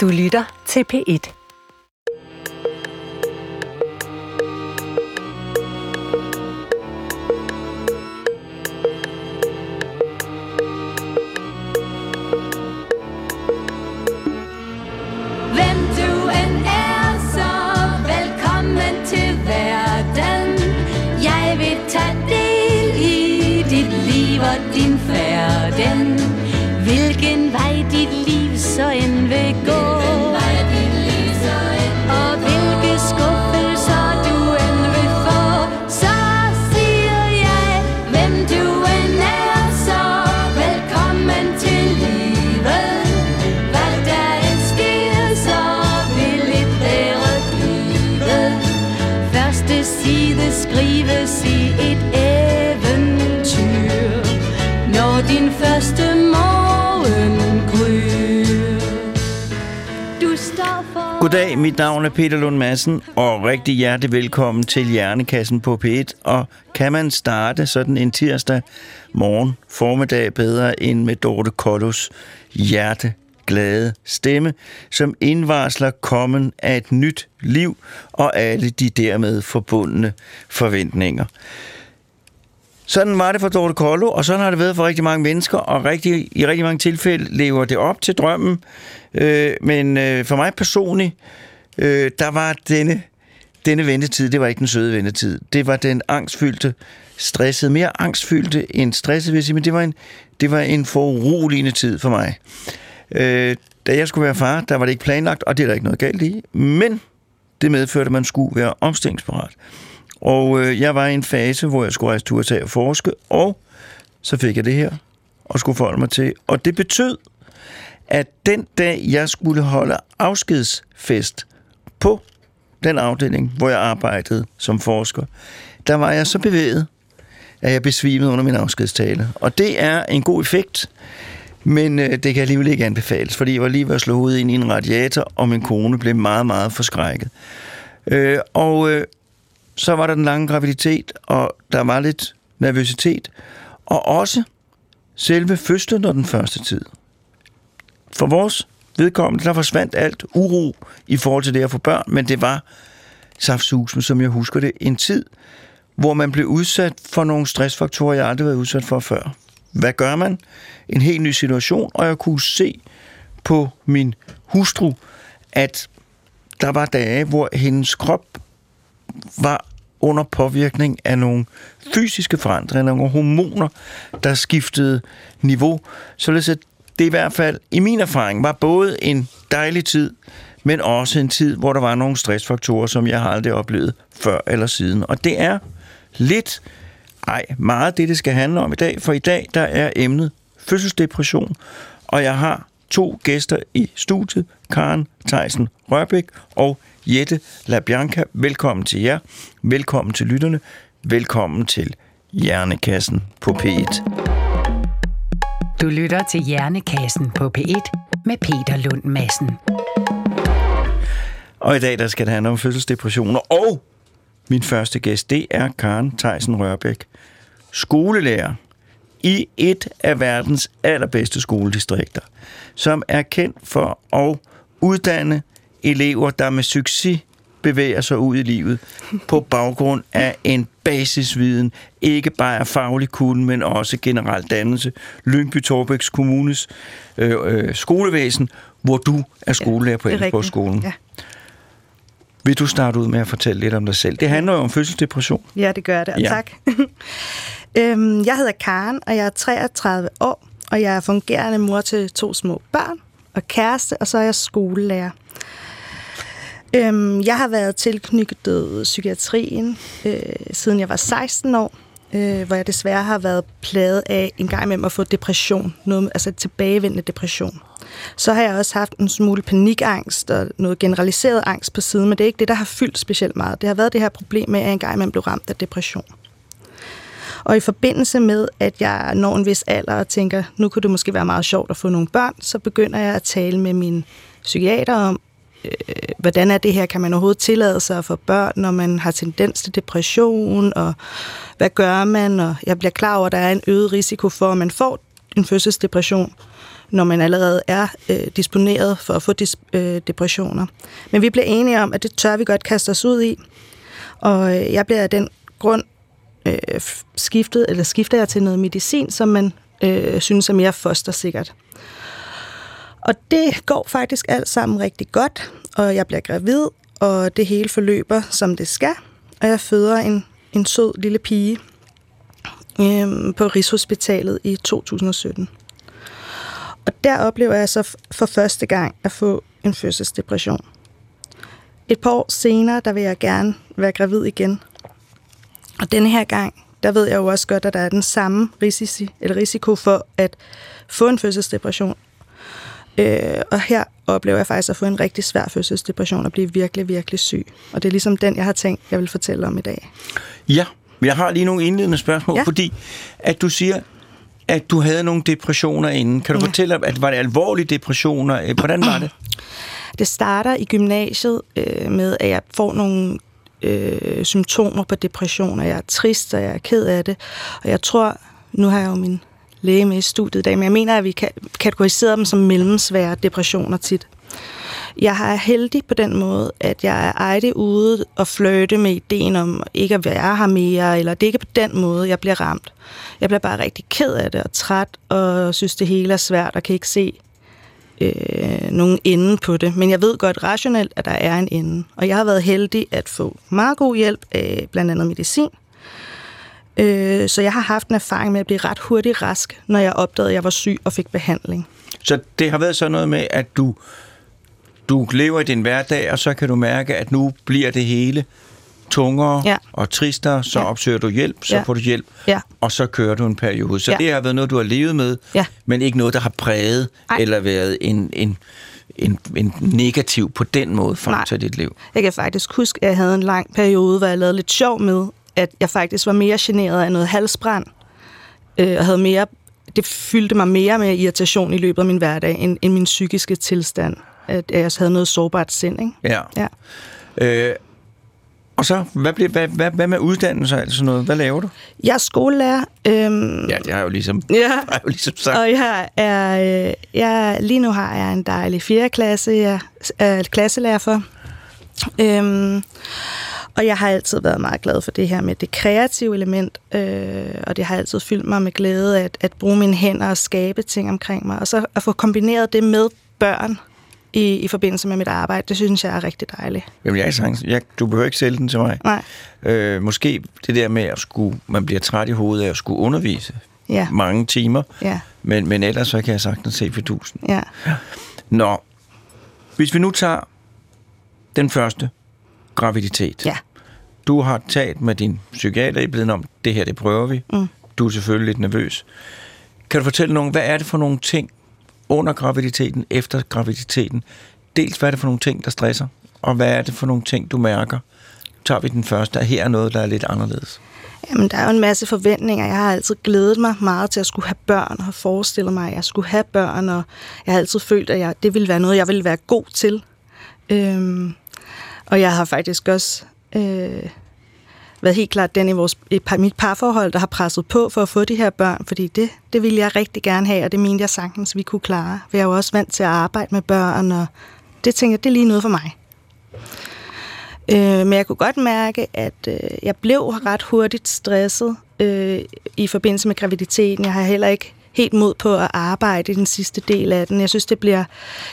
Du lytter til P1. Goddag, mit navn er Peter Lund Madsen, og rigtig hjertelig velkommen til Hjernekassen på P1. Og kan man starte sådan en tirsdag morgen formiddag bedre end med Dorte Kollos hjerteglade stemme, som indvarsler kommen af et nyt liv og alle de dermed forbundne forventninger. Sådan var det for Dorte Kollo, og sådan har det været for rigtig mange mennesker, og rigtig, i rigtig mange tilfælde lever det op til drømmen. Øh, men øh, for mig personligt, øh, der var denne, denne ventetid, det var ikke den søde ventetid. Det var den angstfyldte, stressede, mere angstfyldte end stresset, vil jeg sige, men det var en, det var en foruroligende tid for mig. Øh, da jeg skulle være far, der var det ikke planlagt, og det er der ikke noget galt i, men det medførte, at man skulle være omstillingsparat. Og øh, jeg var i en fase, hvor jeg skulle rejse til USA og forske, og så fik jeg det her, og skulle forholde mig til. Og det betød, at den dag, jeg skulle holde afskedsfest på den afdeling, hvor jeg arbejdede som forsker, der var jeg så bevæget, at jeg besvimede under min afskedstale. Og det er en god effekt, men øh, det kan alligevel ikke anbefales, fordi jeg var lige ved at slå hovedet ind i en radiator, og min kone blev meget, meget forskrækket. Øh, og øh, så var der den lange graviditet, og der var lidt nervøsitet, og også selve fødslen og den første tid. For vores vedkommende, der forsvandt alt uro i forhold til det at få børn, men det var saftsusen, som jeg husker det, en tid, hvor man blev udsat for nogle stressfaktorer, jeg aldrig var været udsat for før. Hvad gør man? En helt ny situation, og jeg kunne se på min hustru, at der var dage, hvor hendes krop var under påvirkning af nogle fysiske forandringer, nogle hormoner, der skiftede niveau. Således at det i hvert fald, i min erfaring, var både en dejlig tid, men også en tid, hvor der var nogle stressfaktorer, som jeg har aldrig oplevet før eller siden. Og det er lidt, ej, meget det, det skal handle om i dag, for i dag, der er emnet fødselsdepression, og jeg har to gæster i studiet, Karen Theisen Rørbæk og Jette LaBianca. Velkommen til jer. Velkommen til lytterne. Velkommen til Hjernekassen på P1. Du lytter til Hjernekassen på P1 med Peter Lund Madsen. Og i dag, der skal det handle om fødselsdepressioner. Og min første gæst, det er Karen Theisen Rørbæk. Skolelærer i et af verdens allerbedste skoledistrikter, som er kendt for at uddanne elever, der med succes bevæger sig ud i livet på baggrund af en basisviden, ikke bare af faglig kunde, men også generel dannelse. Lyngby Torbæks Kommunes øh, øh, skolevæsen, hvor du er skolelærer på skolen. Ja. Vil du starte ud med at fortælle lidt om dig selv? Det handler jo om fødselsdepression. ja, det gør det, og ja. tak. øhm, jeg hedder Karen, og jeg er 33 år, og jeg er fungerende mor til to små børn og kæreste, og så er jeg skolelærer. Øhm, jeg har været tilknyttet psykiatrien øh, siden jeg var 16 år, øh, hvor jeg desværre har været plaget af en gang imellem at få depression, noget, altså tilbagevendende depression. Så har jeg også haft en smule panikangst og noget generaliseret angst på siden, men det er ikke det, der har fyldt specielt meget. Det har været det her problem med, at jeg engang imellem blev ramt af depression. Og i forbindelse med, at jeg når en vis alder og tænker, nu kunne det måske være meget sjovt at få nogle børn, så begynder jeg at tale med min psykiater om, øh, hvordan er det her, kan man overhovedet tillade sig at få børn, når man har tendens til depression, og hvad gør man? Og jeg bliver klar over, at der er en øget risiko for, at man får en fødselsdepression, når man allerede er øh, disponeret for at få dis, øh, depressioner. Men vi blev enige om, at det tør vi godt kaste os ud i. Og øh, jeg bliver af den grund øh, skiftet, eller skifter jeg til noget medicin, som man øh, synes er mere fostersikkert. Og det går faktisk alt sammen rigtig godt, og jeg bliver gravid, og det hele forløber, som det skal. Og jeg føder en, en sød lille pige øhm, på Rigshospitalet i 2017. Og der oplever jeg så for første gang at få en fødselsdepression. Et par år senere, der vil jeg gerne være gravid igen. Og denne her gang, der ved jeg jo også godt, at der er den samme risici, eller risiko for at få en fødselsdepression. Øh, og her oplever jeg faktisk at få en rigtig svær fødselsdepression og blive virkelig, virkelig syg. Og det er ligesom den, jeg har tænkt, jeg vil fortælle om i dag. Ja, jeg har lige nogle indledende spørgsmål, ja. Ja. fordi at du siger, at du havde nogle depressioner inden. Kan du ja. fortælle, at var det alvorlige depressioner? Øh, Hvordan var det? Det starter i gymnasiet øh, med, at jeg får nogle øh, symptomer på depression, og jeg er trist, og jeg er ked af det. Og jeg tror, nu har jeg jo min læge med i studiet i dag, men jeg mener, at vi kan kategorisere dem som mellemsvære depressioner tit. Jeg er heldig på den måde, at jeg er ejdig ude og flirte med ideen om ikke at være her mere, eller det er ikke på den måde, jeg bliver ramt. Jeg bliver bare rigtig ked af det og træt, og synes, det hele er svært, og kan ikke se øh, nogen ende på det. Men jeg ved godt rationelt, at der er en ende. Og jeg har været heldig at få meget god hjælp af blandt andet medicin. Øh, så jeg har haft en erfaring med at blive ret hurtigt rask, når jeg opdagede, at jeg var syg og fik behandling. Så det har været sådan noget med, at du, du lever i din hverdag, og så kan du mærke, at nu bliver det hele tungere Ja. og tristere, så ja. Opsøger du hjælp, så ja. Får du hjælp, Ja. og så kører du en periode. Så. Ja. det har været noget, du har levet med, Ja. men ikke noget, der har præget Ej. eller været en, en, en, en negativ på den måde frem Nej. til dit liv. Jeg kan faktisk huske, at jeg havde en lang periode, hvor jeg lavede lidt sjov med, at jeg faktisk var mere generet af noget halsbrand, øh, og havde mere, det fyldte mig mere med irritation i løbet af min hverdag, end, end min psykiske tilstand. At jeg havde noget sårbart sind, ikke? Ja. Ja. Øh, og så, hvad, bliver, hvad, hvad, hvad med uddannelse og alt sådan noget? Hvad laver du? Jeg er skolelærer, øhm, Ja, det har jeg jo ligesom, ja, har jeg jo ligesom sagt. og jeg er, øh, jeg, lige nu har jeg en dejlig 4. klasse, jeg er klasselærer for. Øhm, og jeg har altid været meget glad for det her med det kreative element, øh, og det har altid fyldt mig med glæde at, at bruge mine hænder og skabe ting omkring mig. Og så at få kombineret det med børn i, i forbindelse med mit arbejde, det synes jeg er rigtig dejligt. Jamen, jeg er sagtens, jeg, du behøver ikke sælge den til mig. Nej, Øh, måske det der med, at skulle, man bliver træt i hovedet af at skulle undervise ja, mange timer, ja, men, men ellers så kan jeg sagtens se fidusen. ja. Nå, hvis vi nu tager den første graviditet. Ja. Du har talt med din psykiater i blevet om, det her, det prøver vi. Mm. Du er selvfølgelig lidt nervøs. Kan du fortælle nogen, hvad er det for nogle ting under graviditeten, efter graviditeten? Dels, hvad er det for nogle ting, der stresser? Og hvad er det for nogle ting, du mærker? Tager vi den første, at her er noget, der er lidt anderledes. Jamen, der er jo en masse forventninger. Jeg har altid glædet mig meget til at skulle have børn, og har forestillet mig, at jeg skulle have børn, og jeg har altid følt, at jeg, det ville være noget, jeg ville være god til. Øhm, og jeg har faktisk også øh, været helt klart den i vores, i par, mit parforhold, der har presset på for at få de her børn, fordi det, det ville jeg rigtig gerne have, og det mente jeg sagtens, vi kunne klare. For jeg er jo også vant til at arbejde med børn, og det tænker jeg, det er lige noget for mig. Øh, men jeg kunne godt mærke, at øh, jeg blev ret hurtigt stresset øh, i forbindelse med graviditeten. Jeg har heller ikke helt mod på at arbejde i den sidste del af den. Jeg synes, det bliver,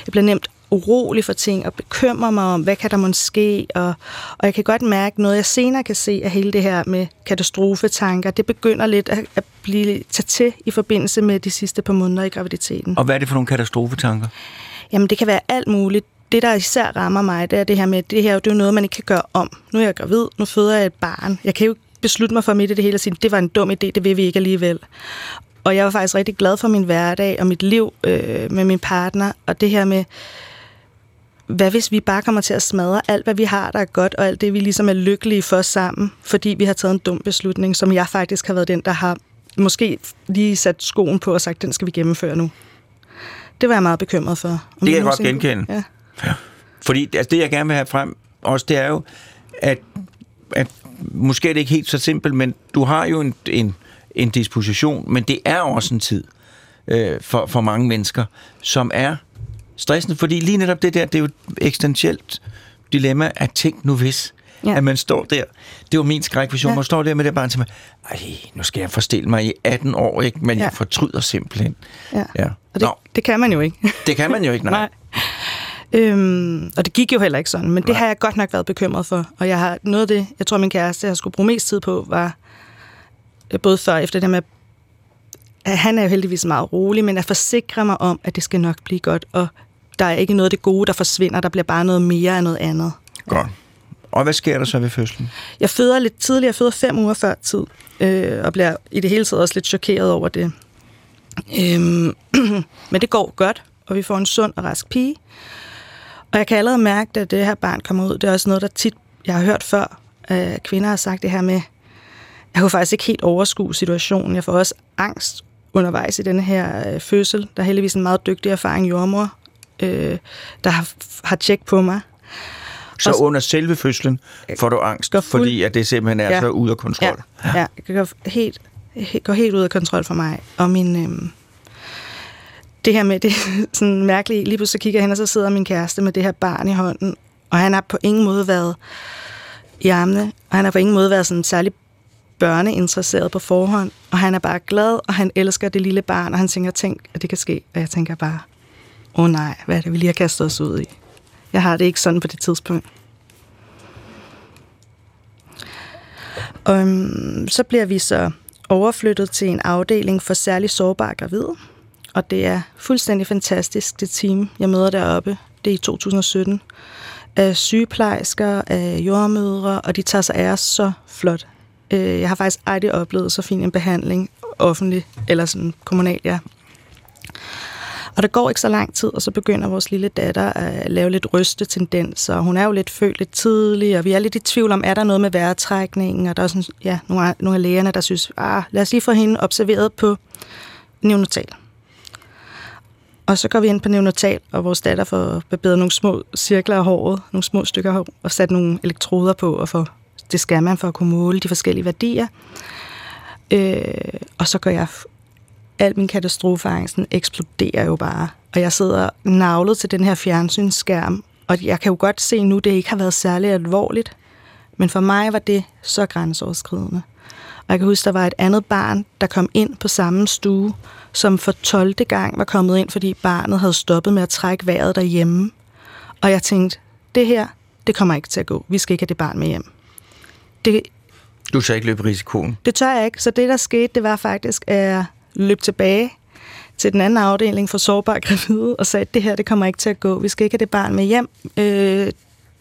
jeg bliver nemt urolig for ting og bekymrer mig om, hvad kan der måske ske, og, og jeg kan godt mærke noget, jeg senere kan se af hele det her med katastrofetanker. Det begynder lidt at, at blive tage til i forbindelse med de sidste par måneder i graviditeten. Og hvad er det for nogle katastrofetanker? Jamen, det kan være alt muligt. Det, der især rammer mig, det er det her med, at det her det er jo noget, man ikke kan gøre om. Nu er jeg gravid, nu føder jeg et barn. Jeg kan jo beslutte mig for midt i det hele og sige, det var en dum idé, det vil vi ikke alligevel. Og jeg var faktisk rigtig glad for min hverdag og mit liv øh, med min partner. Og det her med, hvad hvis vi bare kommer til at smadre alt, hvad vi har, der er godt, og alt det, vi ligesom er lykkelige for sammen, fordi vi har taget en dum beslutning, som jeg faktisk har været den, der har måske lige sat skoen på og sagt, den skal vi gennemføre nu. Det var jeg meget bekymret for. Om Det kan jeg godt genkende. Ja. Fordi altså, det, jeg gerne vil have frem også, det er jo, at, at måske er det ikke helt så simpelt, men du har jo en, en, en disposition, men det er også en tid. øh, for, for mange mennesker, som er stressende, fordi lige netop det der, det er jo et eksistentielt dilemma, at tænk nu hvis, ja. At man står der. Det var min skrækvision, ja. Man står der med det barn mig, ej, nu skal jeg forstille mig i 18 år, ikke? men ja. Jeg fortryder simpelthen. Ja. Ja. Og det, Nå, det kan man jo ikke. det kan man jo ikke, nej. Nej. Øhm, og det gik jo heller ikke sådan, men det har jeg godt nok været bekymret for. Og jeg har noget af det, jeg tror min kæreste, jeg skulle bruge mest tid på, var øh, både før og efter det med, at han er jo heldigvis meget rolig, men at forsikre mig om, at det skal nok blive godt, og der er ikke noget af det gode, der forsvinder, der bliver bare noget mere af noget andet. Godt. Og hvad sker der så ved fødslen? Jeg føder lidt tidligere, jeg føder fem uger før tid, øh, og bliver i det hele taget også lidt chokeret over det. Øhm, men det går godt, og vi får en sund og rask pige. Og jeg kan allerede mærke, at det her barn kommer ud. Det er også noget, der tit, jeg har hørt før, at kvinder har sagt det her med, jeg kunne faktisk ikke helt overskue situationen. Jeg får også angst undervejs i denne her øh, fødsel. Der er heldigvis en meget dygtig erfaring jordmor, øh, der har, har tjek på mig. Så Og- under selve fødslen får du angst, fuld- fordi at det simpelthen er Ja. så ude af kontrol. Ja, ja det går helt, går helt ud af kontrol for mig. Og min, øhm, det her med, det sådan mærkeligt, lige pludselig kigger jeg hen, og så sidder min kæreste med det her barn i hånden, og han har på ingen måde været i armene, og han har på ingen måde været sådan særlig børneinteresseret på forhånd, og han er bare glad, og han elsker det lille barn, og han tænker, tænk, at det kan ske, og jeg tænker bare, åh oh, nej, hvad er det, vi lige har kastet os ud i? Jeg har det ikke sådan på det tidspunkt. Og øhm, så bliver vi så overflyttet til en afdeling for særligt sårbare gravide. Og det er fuldstændig fantastisk, det team, jeg møder deroppe. Det er i 2017. Af sygeplejersker, af jordmødre, og de tager sig af os så flot. Øh, jeg har faktisk aldrig oplevet så fin en behandling, offentlig eller sådan kommunal, ja. Og der går ikke så lang tid, og så begynder vores lille datter at lave lidt rystetendenser. Hun er jo lidt følt lidt tidlig, og vi er lidt i tvivl om, er der noget med vejrtrækningen? Og der er sådan, ja, nogle af, nogle af lægerne, der synes, ah, lad os lige få hende observeret på neonatal. Og så går vi ind på neonatal, og vores datter får barberet nogle små cirkler af håret, nogle små stykker hår, og sat nogle elektroder på, og få det skal man for at kunne måle de forskellige værdier. Øh, og så går jeg al min katastrofeangsten eksploderer jo bare. Og jeg sidder navlet til den her fjernsynsskærm, og jeg kan jo godt se nu, det ikke har været særlig alvorligt. Men for mig var det så grænseoverskridende. Og jeg kan huske, der var et andet barn, der kom ind på samme stue, som for 12. gang var kommet ind, fordi barnet havde stoppet med at trække vejret derhjemme. Og jeg tænkte, det her, det kommer ikke til at gå. Vi skal ikke have det barn med hjem. Det, Du tør ikke løbe risikoen. det tør jeg ikke. Så det, der skete, det var faktisk, at løb tilbage til den anden afdeling for sårbare gravide og sagde, at det her, det kommer ikke til at gå. Vi skal ikke have det barn med hjem. Øh,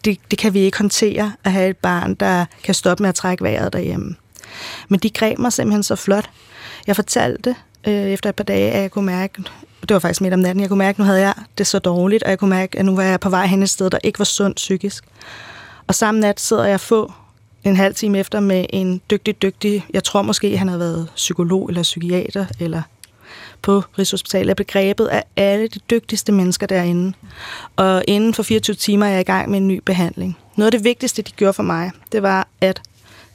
det, det kan vi ikke håndtere at have et barn, der kan stoppe med at trække vejret derhjemme. Men de greb mig simpelthen så flot. Jeg fortalte øh, efter et par dage, at jeg kunne mærke, det var faktisk midt om natten, jeg kunne mærke, at nu havde jeg det så dårligt, og jeg kunne mærke, at nu var jeg på vej hen et sted, der ikke var sundt psykisk. Og samme nat sidder jeg få en halv time efter med en dygtig, dygtig, jeg tror måske, han har været psykolog eller psykiater, eller på Rigshospitalet, er begrebet af alle de dygtigste mennesker derinde. Og inden for 24 timer er jeg i gang med en ny behandling. Noget af det vigtigste, de gjorde for mig, det var, at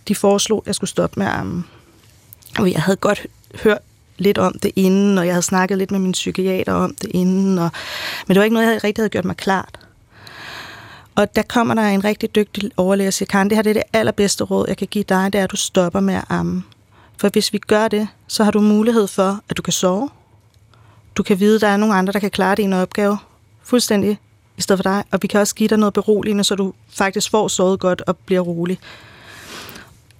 de foreslog, at jeg skulle stoppe med armen. Og jeg havde godt hørt lidt om det inden, og jeg havde snakket lidt med min psykiater om det inden, og, men det var ikke noget, jeg rigtig havde gjort mig klart. Og der kommer der en rigtig dygtig overlæge og siger, Karen, det her det er det allerbedste råd, jeg kan give dig, det er, at du stopper med at amme. For hvis vi gør det, så har du mulighed for, at du kan sove. Du kan vide, at der er nogle andre, der kan klare din opgave fuldstændig i stedet for dig. Og vi kan også give dig noget beroligende, så du faktisk får sovet godt og bliver rolig.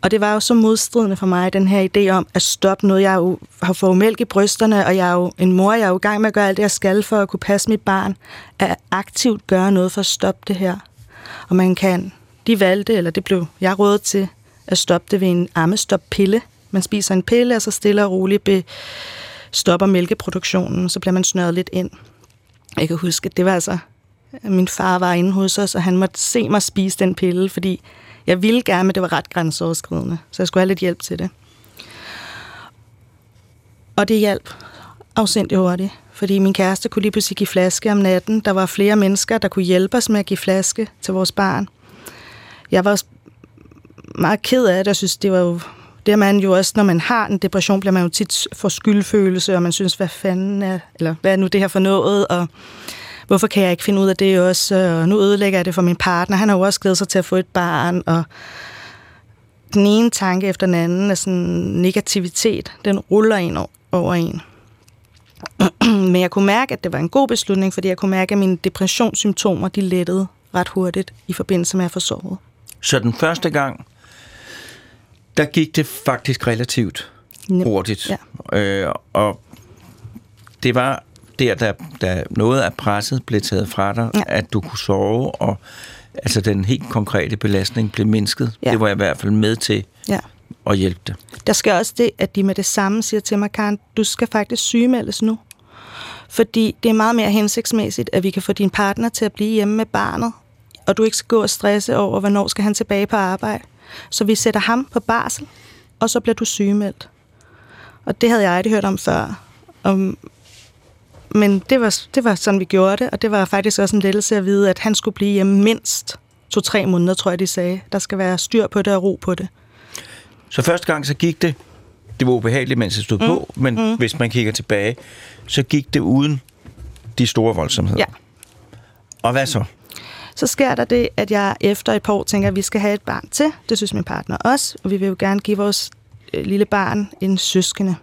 Og det var jo så modstridende for mig, den her idé om at stoppe noget. Jeg jo har fået mælk i brysterne, og jeg er jo en mor, jeg er jo i gang med at gøre alt det, jeg skal for at kunne passe mit barn. At aktivt gøre noget for at stoppe det her. Og man kan, de valgte, eller det blev jeg rådet til, at stoppe det ved en ammestop-pille. Man spiser en pille, og så stille og roligt be, stopper mælkeproduktionen, så bliver man snørret lidt ind. Jeg kan huske, at det var altså, min far var inde hos os, og han måtte se mig spise den pille, fordi jeg ville gerne, men det var ret grænseoverskridende, så jeg skulle have lidt hjælp til det. Og det hjalp afsindig hurtigt, fordi min kæreste kunne lige pludselig give flaske om natten. Der var flere mennesker, der kunne hjælpe os med at give flaske til vores barn. Jeg var også meget ked af det, jeg synes, det var jo Det er man jo også, når man har en depression, bliver man jo tit for skyldfølelse, og man synes, hvad fanden er, eller hvad er nu det her for noget, og hvorfor kan jeg ikke finde ud af det også, og nu ødelægger jeg det for min partner. Han har jo også glædet sig til at få et barn, og den ene tanke efter den anden er sådan negativitet, den ruller ind over en. Men jeg kunne mærke, at det var en god beslutning, fordi jeg kunne mærke, at mine depressionssymptomer, de lettede ret hurtigt i forbindelse med at få sovet. Så den første gang, der gik det faktisk relativt hurtigt. Ja. Øh, og det var der, der, der noget af presset blev taget fra dig, Ja. at du kunne sove, og altså den helt konkrete belastning blev mindsket. Ja. Det var jeg i hvert fald med til Ja. at hjælpe dig. Der sker også det, at de med det samme siger til mig, Karen, du skal faktisk sygemeldes nu. Fordi det er meget mere hensigtsmæssigt, at vi kan få din partner til at blive hjemme med barnet, og du ikke skal gå og stresse over, hvornår skal han tilbage på arbejde. Så vi sætter ham på barsel, og så bliver du sygemeldt. Og det havde jeg aldrig hørt om før. Um, men det var, det var sådan, vi gjorde det, og det var faktisk også en lettelse at vide, at han skulle blive hjemme mindst to-tre måneder, tror jeg, de sagde. Der skal være styr på det og ro på det. Så første gang, så gik det, det var ubehageligt, mens det stod mm. på, men mm. hvis man kigger tilbage, så gik det uden de store voldsomheder. Ja. Og hvad så? Så sker der det, at jeg efter et par år tænker, at vi skal have et barn til. Det synes min partner også, og vi vil jo gerne give vores øh, lille barn en søskende.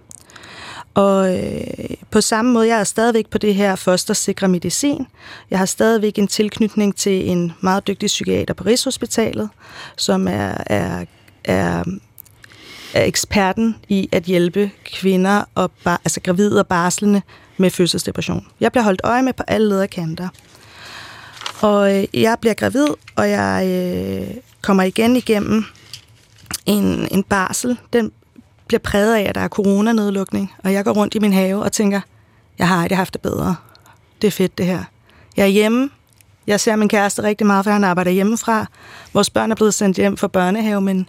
Og øh, på samme måde, jeg er stadigvæk på det her fostersikre medicin. Jeg har stadigvæk en tilknytning til en meget dygtig psykiater på Rigshospitalet, som er, er, er, er eksperten i at hjælpe kvinder, og bar, altså gravide og barslende med fødselsdepression. Jeg bliver holdt øje med på alle lederkanter. Og øh, jeg bliver gravid, og jeg øh, kommer igen igennem en, en barsel. Den bliver præget af, at der er coronanedlukning, og jeg går rundt i min have og tænker, jeg har aldrig haft det bedre. Det er fedt, det her. Jeg er hjemme. Jeg ser min kæreste rigtig meget, for han arbejder hjemmefra. Vores børn er blevet sendt hjem fra børnehave, men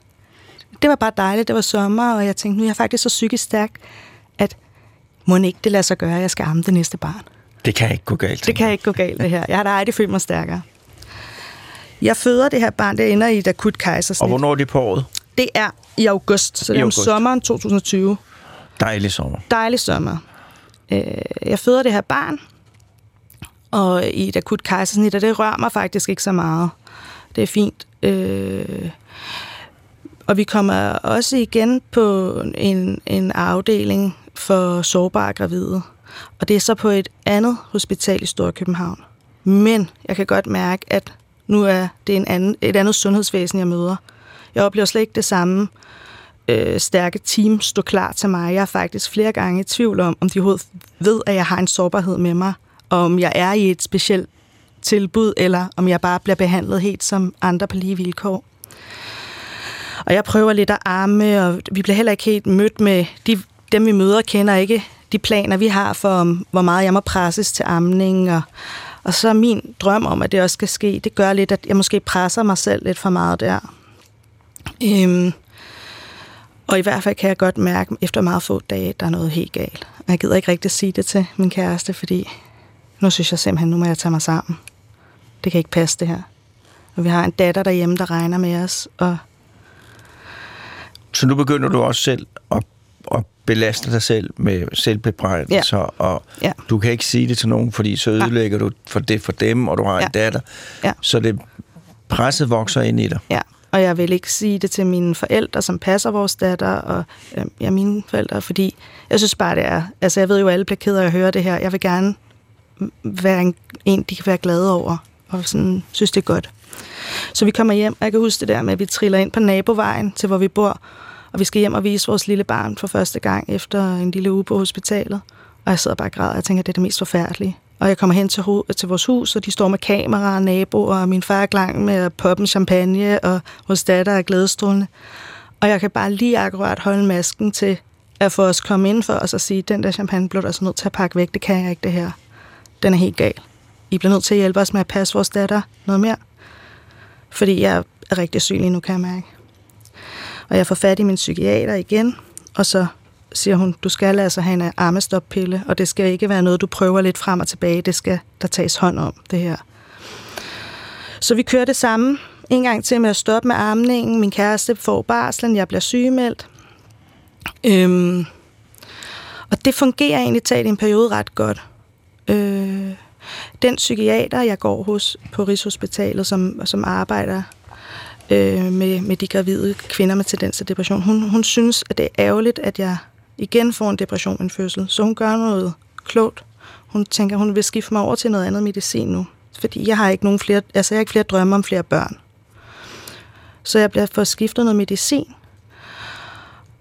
det var bare dejligt. Det var sommer, og jeg tænkte, nu er jeg faktisk så psykisk stærk, at må ikke det lade sig gøre, at jeg skal amme det næste barn. Det kan ikke gå galt. Det kan ikke gå galt, det her. Jeg har da aldrig følt mig stærkere. Jeg føder det her barn, det ender i et akut kejsersnit. Og hvornår er det på året? Det er i august, så det I er om august. sommeren 2020. Dejlig sommer. Dejlig sommer. Øh, Jeg føder det her barn, og i et akut kejsersnit, og det rører mig faktisk ikke så meget. Det er fint. Øh, Og vi kommer også igen på en, en afdeling for sårbare gravide. Og det er så på et andet hospital i Storkøbenhavn. Men jeg kan godt mærke, at nu er det en anden, et andet sundhedsvæsen, jeg møder. Jeg oplever slet ikke det samme øh, stærke team stå klar til mig. Jeg er faktisk flere gange i tvivl om, om de overhovedet ved, at jeg har en sårbarhed med mig, og om jeg er i et specielt tilbud, eller om jeg bare bliver behandlet helt som andre på lige vilkår. Og jeg prøver lidt at arme, og vi bliver heller ikke helt mødt med de, dem, vi møder, kender ikke de planer, vi har for, om, hvor meget jeg må presses til amning. Og, og så min drøm om, at det også skal ske, det gør lidt, at jeg måske presser mig selv lidt for meget der. Øhm, og i hvert fald kan jeg godt mærke, efter meget få dage, der er noget helt galt. Og jeg gider ikke rigtig sige det til min kæreste, fordi nu synes jeg simpelthen, nu må jeg tage mig sammen. Det kan ikke passe det her. Og vi har en datter derhjemme, der regner med os, og Så nu begynder du også selv at, at belaste dig selv med selvbebrejdelser, ja. og Ja. du kan ikke sige det til nogen, fordi så ødelægger du for det for dem, og du har en Ja. datter. Ja. Så det presset vokser ind i dig. Ja, og jeg vil ikke sige det til mine forældre, som passer vores datter, og øh, ja, mine forældre, fordi jeg synes bare, det er... Altså, jeg ved jo, at alle bliver ked af at høre det her. Jeg vil gerne være en, en, de kan være glade over, og sådan, synes, det er godt. Så vi kommer hjem, og jeg kan huske det der med, at vi triller ind på nabovejen til, hvor vi bor, og vi skal hjem og vise vores lille barn for første gang efter en lille uge på hospitalet. Og jeg sidder bare og græder, og jeg tænker, det er det mest forfærdelige. Og jeg kommer hen til, ho- til vores hus, og de står med kameraer og naboer, og min far er klang med at poppe en champagne, og vores datter er glædestrålende. Og jeg kan bare lige akkurat holde masken til at få os komme ind for os og sige, den der champagne bliver du altså nødt til at pakke væk. Det kan jeg ikke, det her. Den er helt gal. I bliver nødt til at hjælpe os med at passe vores datter noget mere. Fordi jeg er rigtig syg lige nu, kan jeg mærke. Og jeg får fat i min psykiater igen, og så siger hun, du skal altså have en armestoppille, og det skal ikke være noget, du prøver lidt frem og tilbage. Det skal der tages hånd om, det her. Så vi kører det samme en gang til med at stoppe med armningen. Min kæreste får barslen, jeg bliver sygemeldt. Øhm, og det fungerer egentlig talt i en periode ret godt. Øh, den psykiater, jeg går hos på Rigshospitalet, som, som arbejder øh, med, med de gravide kvinder med tendens til depression, hun, hun synes, at det er ærgerligt, at jeg igen får en depression en fødsel. Så hun gør noget klogt. Hun tænker, hun vil skifte mig over til noget andet medicin nu. Fordi jeg har ikke nogen flere, altså jeg har ikke flere drømme om flere børn. Så jeg bliver for skiftet noget medicin.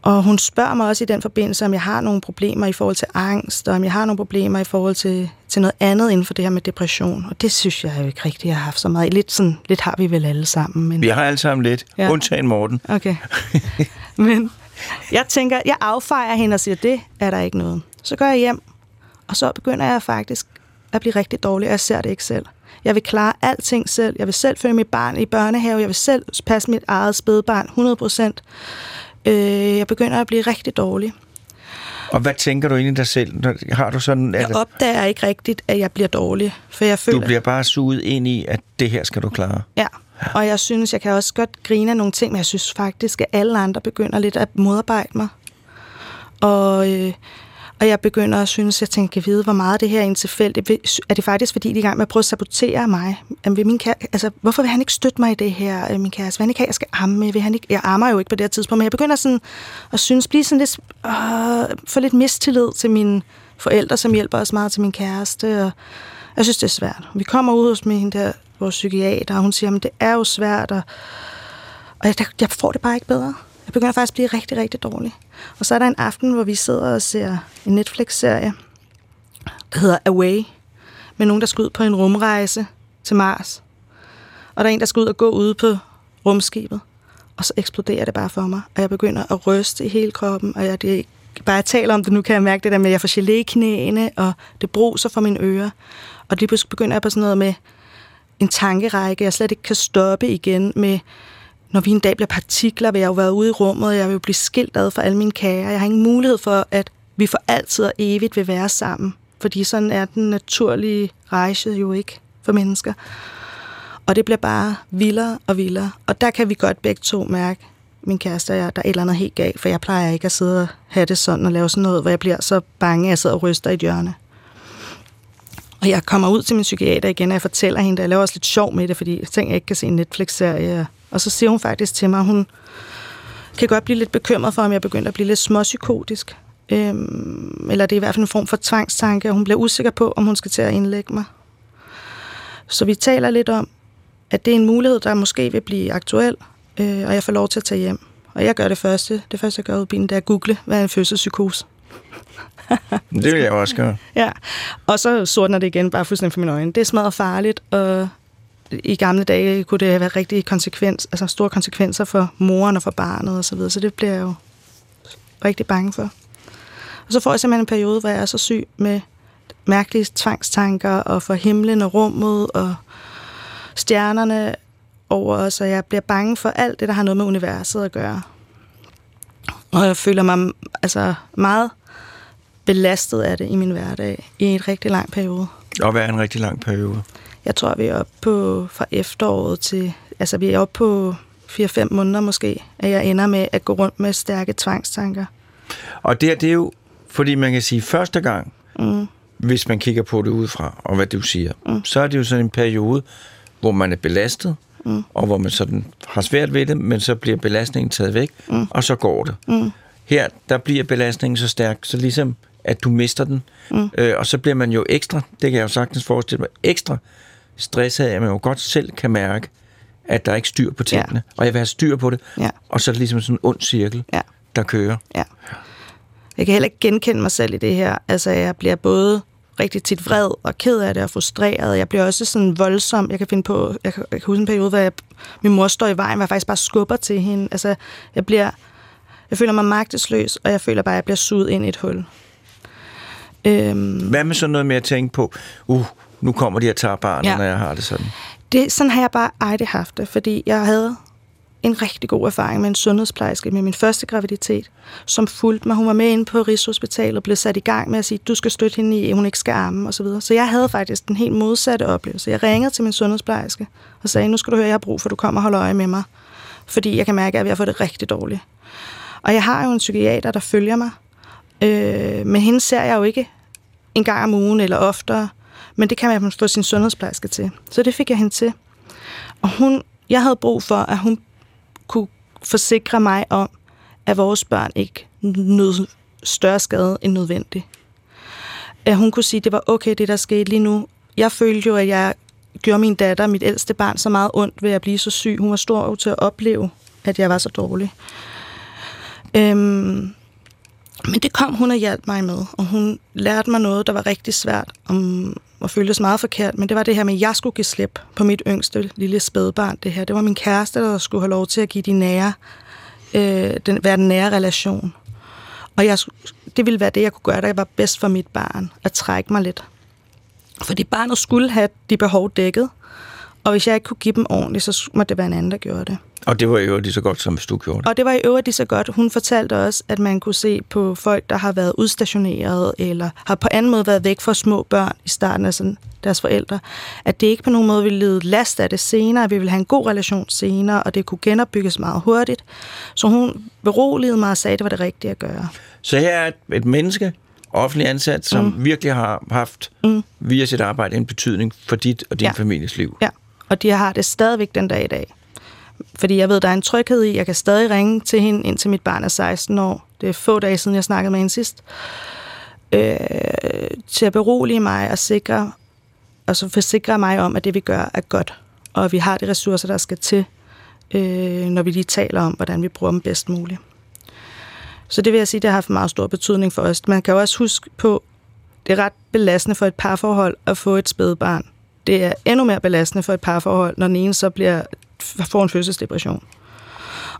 Og hun spørger mig også i den forbindelse, om jeg har nogle problemer i forhold til angst, og om jeg har nogle problemer i forhold til, til noget andet inden for det her med depression. Og det synes jeg jo ikke rigtigt, jeg har haft så meget. Lidt, sådan, lidt har vi vel alle sammen. Men... Vi har alle sammen lidt. Ja. undtagen Morten. Okay. Men jeg tænker, jeg affejer hende og siger, det er der ikke noget. Så går jeg hjem, og så begynder jeg faktisk at blive rigtig dårlig, og jeg ser det ikke selv. Jeg vil klare alting selv. Jeg vil selv følge mit barn i børnehave. Jeg vil selv passe mit eget spædbarn 100 procent. Øh, jeg begynder at blive rigtig dårlig. Og hvad tænker du egentlig dig selv? Har du sådan, Jeg opdager ikke rigtigt, at jeg bliver dårlig, for jeg føler... du bliver bare suget ind i, at det her skal du klare? Ja, og jeg synes, jeg kan også godt grine af nogle ting, men jeg synes faktisk, at alle andre begynder lidt at modarbejde mig. Og, øh, og jeg begynder at synes, at jeg tænker, kan vide, hvor meget det her er en tilfælde. Er det faktisk, fordi de er i gang med at prøve at sabotere mig? Jamen, vil min kære, altså, hvorfor vil han ikke støtte mig i det her, øh, min kæreste? Vil han ikke have, at jeg skal amme? Vil han ikke? Jeg ammer jo ikke på det her tidspunkt, men jeg begynder sådan at synes, blive sådan lidt, øh, få lidt mistillid til mine forældre, som hjælper os meget til min kæreste. Og jeg synes, det er svært. Vi kommer ud hos min der, vores psykiater, og hun siger, at det er jo svært, og, og jeg, jeg får det bare ikke bedre. Jeg begynder faktisk at blive rigtig, rigtig dårlig. Og så er der en aften, hvor vi sidder og ser en Netflix-serie, der hedder Away, med nogen, der skal ud på en rumrejse til Mars. Og der er en, der skal ud og gå ude på rumskibet. Og så eksploderer det bare for mig, og jeg begynder at ryste i hele kroppen, og jeg, det, bare jeg taler om det, nu kan jeg mærke det der med, at jeg får gelé i knæene, og det bruser for mine ører. Og lige pludselig begynder jeg på sådan noget med en tankerække, jeg slet ikke kan stoppe igen med, når vi en dag bliver partikler, vil jeg jo være ude i rummet, jeg vil jo blive skilt ad fra alle mine kære. Jeg har ingen mulighed for, at vi for altid og evigt vil være sammen. Fordi sådan er den naturlige rejse jo ikke for mennesker. Og det bliver bare vildere og vildere. Og der kan vi godt begge to mærke, min kæreste og jeg, der er et eller andet helt galt, for jeg plejer ikke at sidde og have det sådan og lave sådan noget, hvor jeg bliver så bange, at jeg sidder og ryster i et hjørne. Og jeg kommer ud til min psykiater igen, og jeg fortæller hende, at jeg laver også lidt sjov med det, fordi jeg tænker, at jeg ikke kan se en Netflix-serie. Og så siger hun faktisk til mig, at hun kan godt blive lidt bekymret for, om jeg begynder at blive lidt småpsykotisk. Øhm, eller det er i hvert fald en form for tvangstanke, og hun bliver usikker på, om hun skal til at indlægge mig. Så vi taler lidt om, at det er en mulighed, der måske vil blive aktuel, øh, og jeg får lov til at tage hjem. Og jeg gør det første. Det første, jeg gør ud i bilen, det er at google, hvad er en fødselspsykose. Det vil jeg også gøre. Ja, og så sortner det igen bare fuldstændig for mine øjne. Det er farligt, og i gamle dage kunne det have været rigtig konsekvens, altså store konsekvenser for moren og for barnet og så videre, så det bliver jeg jo rigtig bange for. Og så får jeg simpelthen en periode, hvor jeg er så syg med mærkelige tvangstanker og for himlen og rummet og stjernerne over os, så jeg bliver bange for alt det, der har noget med universet at gøre. Og jeg føler mig altså meget belastet af det i min hverdag i en rigtig lang periode. Og være en rigtig lang periode. Jeg tror, vi er oppe på fra efteråret til... Altså, vi er oppe på 4-5 måneder måske, at jeg ender med at gå rundt med stærke tvangstanker. Og det, det er jo, fordi man kan sige, første gang, mm. hvis man kigger på det udefra, og hvad du siger, mm. så er det jo sådan en periode, hvor man er belastet, mm. og hvor man sådan har svært ved det, men så bliver belastningen taget væk, mm. og så går det. Mm. Her, der bliver belastningen så stærk, så ligesom at du mister den, mm. øh, og så bliver man jo ekstra, det kan jeg jo sagtens forestille mig, ekstra stresset af, at man jo godt selv kan mærke, at der er ikke styr på tingene, ja. og jeg vil have styr på det, Ja. og så er det ligesom sådan en ond cirkel, Ja. der kører. Ja. Jeg kan heller ikke genkende mig selv i det her. Altså, jeg bliver både rigtig tit vred og ked af det og frustreret. Jeg bliver også sådan voldsom. Jeg kan finde på, jeg kan, jeg kan huske en periode, hvor jeg, min mor står i vejen, hvor jeg faktisk bare skubber til hende. Altså, jeg bliver, jeg føler mig magtesløs, og jeg føler bare, at jeg bliver suget ind i et hul. Øhm, Hvad med sådan noget med at tænke på, uh, nu kommer de og tager barnet, ja. Når jeg har det sådan? det, sådan har jeg bare aldrig haft det, fordi jeg havde en rigtig god erfaring med en sundhedsplejerske med min første graviditet, som fulgte mig. Hun var med inde på Rigshospitalet og blev sat i gang med at sige, du skal støtte hende i, at hun ikke skal amme osv. Så, videre. så jeg havde faktisk den helt modsatte oplevelse. Jeg ringede til min sundhedsplejerske og sagde, nu skal du høre, jeg har brug for, at du kommer og holder øje med mig, fordi jeg kan mærke, at jeg er ved at få det rigtig dårligt. Og jeg har jo en psykiater, der følger mig. Øh, men hende ser jeg jo ikke en gang om ugen eller oftere. Men det kan man få sin sundhedsplejerske til. Så det fik jeg hende til. Og hun, jeg havde brug for, at hun kunne forsikre mig om, at vores børn ikke nød større skade end nødvendigt. At hun kunne sige, at det var okay, det der skete lige nu. Jeg følte jo, at jeg gjorde min datter, mit ældste barn, så meget ondt ved at blive så syg. Hun var stor til at opleve, at jeg var så dårlig. Øhm, men det kom hun og hjalp mig med, og hun lærte mig noget, der var rigtig svært om, og føltes meget forkert, men det var det her med, at jeg skulle give slip på mit yngste lille spædbarn. Det her, det var min kæreste, der skulle have lov til at give de nære, øh, den, være den nære relation. Og jeg, det ville være det, jeg kunne gøre, der var bedst for mit barn, at trække mig lidt. Fordi barnet skulle have de behov dækket, og hvis jeg ikke kunne give dem ordentligt, så må det være en anden, der gjorde det. Og det var jo lige så godt, som hvis du gjorde det. Og det var i øvrigt lige så godt. Hun fortalte også, at man kunne se på folk, der har været udstationeret, eller har på anden måde været væk fra små børn i starten af sådan deres forældre, at det ikke på nogen måde ville lide last af det senere, at vi ville have en god relation senere, og det kunne genopbygges meget hurtigt. Så hun beroligede mig og sagde, at det var det rigtige at gøre. Så her er et, et menneske, offentlig ansat, som mm. virkelig har haft mm. via sit arbejde en betydning for dit og din ja. families liv. Ja, og de har det stadigvæk den dag i dag. Fordi jeg ved, der er en tryghed i, jeg kan stadig ringe til hende, indtil mit barn er 16 år. Det er få dage siden, jeg snakkede med hende sidst. Øh, til at berolige mig og sikre, og så forsikre mig om, at det vi gør er godt. Og at vi har de ressourcer, der skal til, øh, når vi lige taler om, hvordan vi bruger dem bedst muligt. Så det vil jeg sige, det har haft meget stor betydning for os. Man kan jo også huske på, det er ret belastende for et parforhold at få et spædbarn. Det er endnu mere belastende for et parforhold, når den ene så bliver, får en fødselsdepression.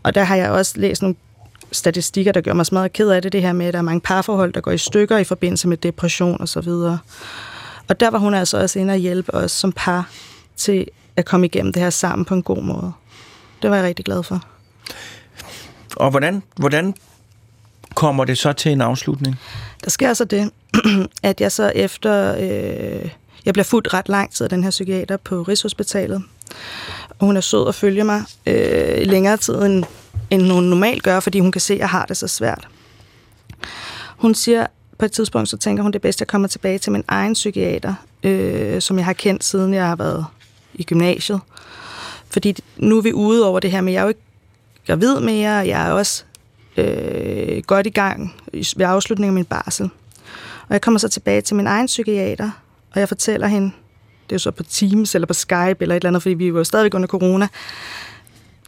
Og der har jeg også læst nogle statistikker, der gør mig meget ked af det, det her med, at der er mange parforhold, der går i stykker i forbindelse med depression og så videre. Og der var hun altså også inde og hjælpe os som par til at komme igennem det her sammen på en god måde. Det var jeg rigtig glad for. Og hvordan, hvordan kommer det så til en afslutning? Der sker så det, at jeg så efter... Øh, jeg bliver fuldt ret lang tid af den her psykiater på Rigshospitalet. Og hun er sød og følger mig øh, længere tid, end, end hun normalt gør, fordi hun kan se, at jeg har det så svært. Hun siger, på et tidspunkt, så tænker hun, det er bedst, at jeg kommer tilbage til min egen psykiater, øh, som jeg har kendt, siden jeg har været i gymnasiet. Fordi nu er vi ude over det her, men jeg er jo ikke gravid mere, jeg er også øh, godt i gang ved afslutningen af min barsel. Og jeg kommer så tilbage til min egen psykiater, og jeg fortæller hende, det er jo så på Teams eller på Skype eller et eller andet, fordi vi var jo stadigvæk under corona,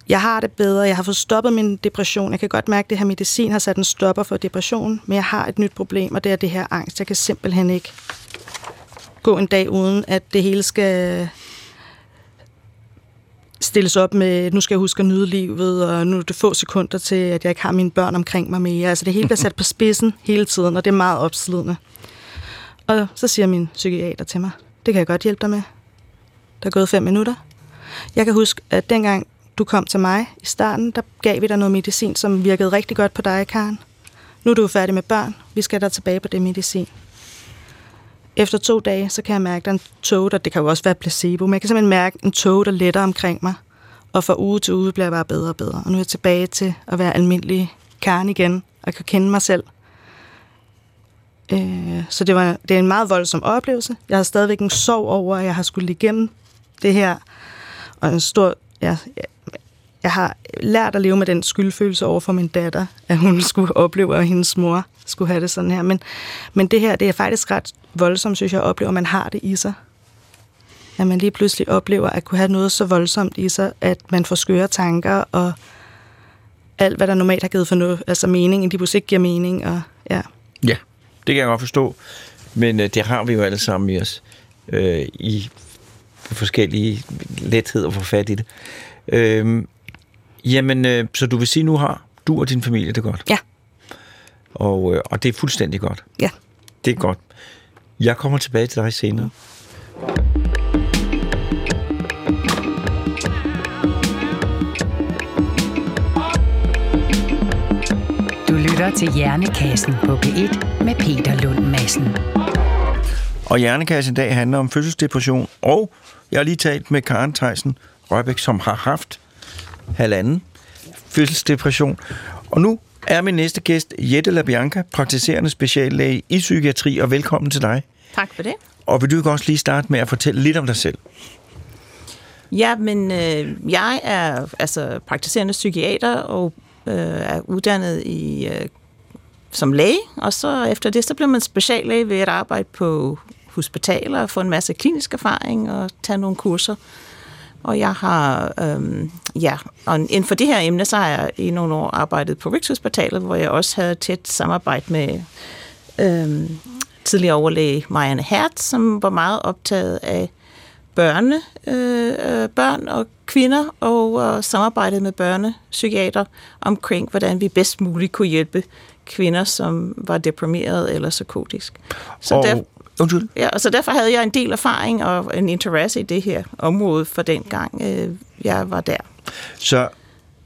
jeg har det bedre, jeg har fået stoppet min depression. Jeg kan godt mærke, at det her medicin har sat en stopper for depression, men jeg har et nyt problem, og det er det her angst. Jeg kan simpelthen ikke gå en dag uden, at det hele skal stilles op med, nu skal jeg huske at nyde livet, og nu er det få sekunder til, at jeg ikke har mine børn omkring mig mere. Altså det hele bliver sat på spidsen hele tiden, og det er meget opslidende. Og så siger min psykiater til mig, det kan jeg godt hjælpe dig med. Der er gået fem minutter. Jeg kan huske, at dengang du kom til mig i starten, der gav vi dig noget medicin, som virkede rigtig godt på dig, Karen. Nu er du færdig med børn. Vi skal da tilbage på det medicin. Efter to dage, så kan jeg mærke, at der er en tog, der, det kan jo også være placebo, men jeg kan simpelthen mærke en tog, der letter omkring mig. Og fra uge til uge bliver jeg bare bedre og bedre. Og nu er jeg tilbage til at være almindelig Karen igen, og kan kende mig selv. Øh, så det, var, det er en meget voldsom oplevelse. Jeg har stadigvæk en sorg over, at jeg har skulle igennem det her. Og en stor... Ja, jeg har lært at leve med den skyldfølelse over for min datter, at hun skulle opleve, at hendes mor skulle have det sådan her. Men, men det her, det er faktisk ret voldsomt, synes jeg, at opleve, at man har det i sig. At man lige pludselig oplever at kunne have noget så voldsomt i sig, at man får skøre tanker, og alt, hvad der normalt har givet for noget, altså mening, de pludselig ikke giver mening. Og, ja det kan jeg godt forstå. Men øh, det har vi jo alle sammen i os, øh, i forskellige lethed og få fat i det. Øh, jamen, øh, så du vil sige, nu har du og din familie det godt? Ja. Og, øh, og det er fuldstændig godt? Ja. Det er godt. Jeg kommer tilbage til dig senere. Du lytter til Hjernekassen på P1 med Peter Lund Madsen. Og Hjernekassen i dag handler om fødselsdepression, og jeg har lige talt med Karen Theisen Røbæk, som har haft halvanden fødselsdepression. Og nu er min næste gæst Jette LaBianca, praktiserende speciallæge i psykiatri, og velkommen til dig. Tak for det. Og vil du ikke også lige starte med at fortælle lidt om dig selv? Ja, men øh, jeg er altså praktiserende psykiater og øh, er uddannet i øh, som læge, og så efter det, så bliver man speciallæge ved at arbejde på hospitaler og få en masse klinisk erfaring og tage nogle kurser. Og jeg har, øhm, ja, og inden for det her emne, så har jeg i nogle år arbejdet på Rigshospitalet, hvor jeg også havde tæt samarbejde med øhm, tidligere overlæge Marianne Hertz, som var meget optaget af børne, øh, øh, børn og kvinder, og øh, samarbejdet med børnepsykiater omkring, hvordan vi bedst muligt kunne hjælpe kvinder, som var deprimeret eller psykotisk. Så og, der, undskyld. Ja, og så derfor havde jeg en del erfaring og en interesse i det her område for den gang, øh, jeg var der. Så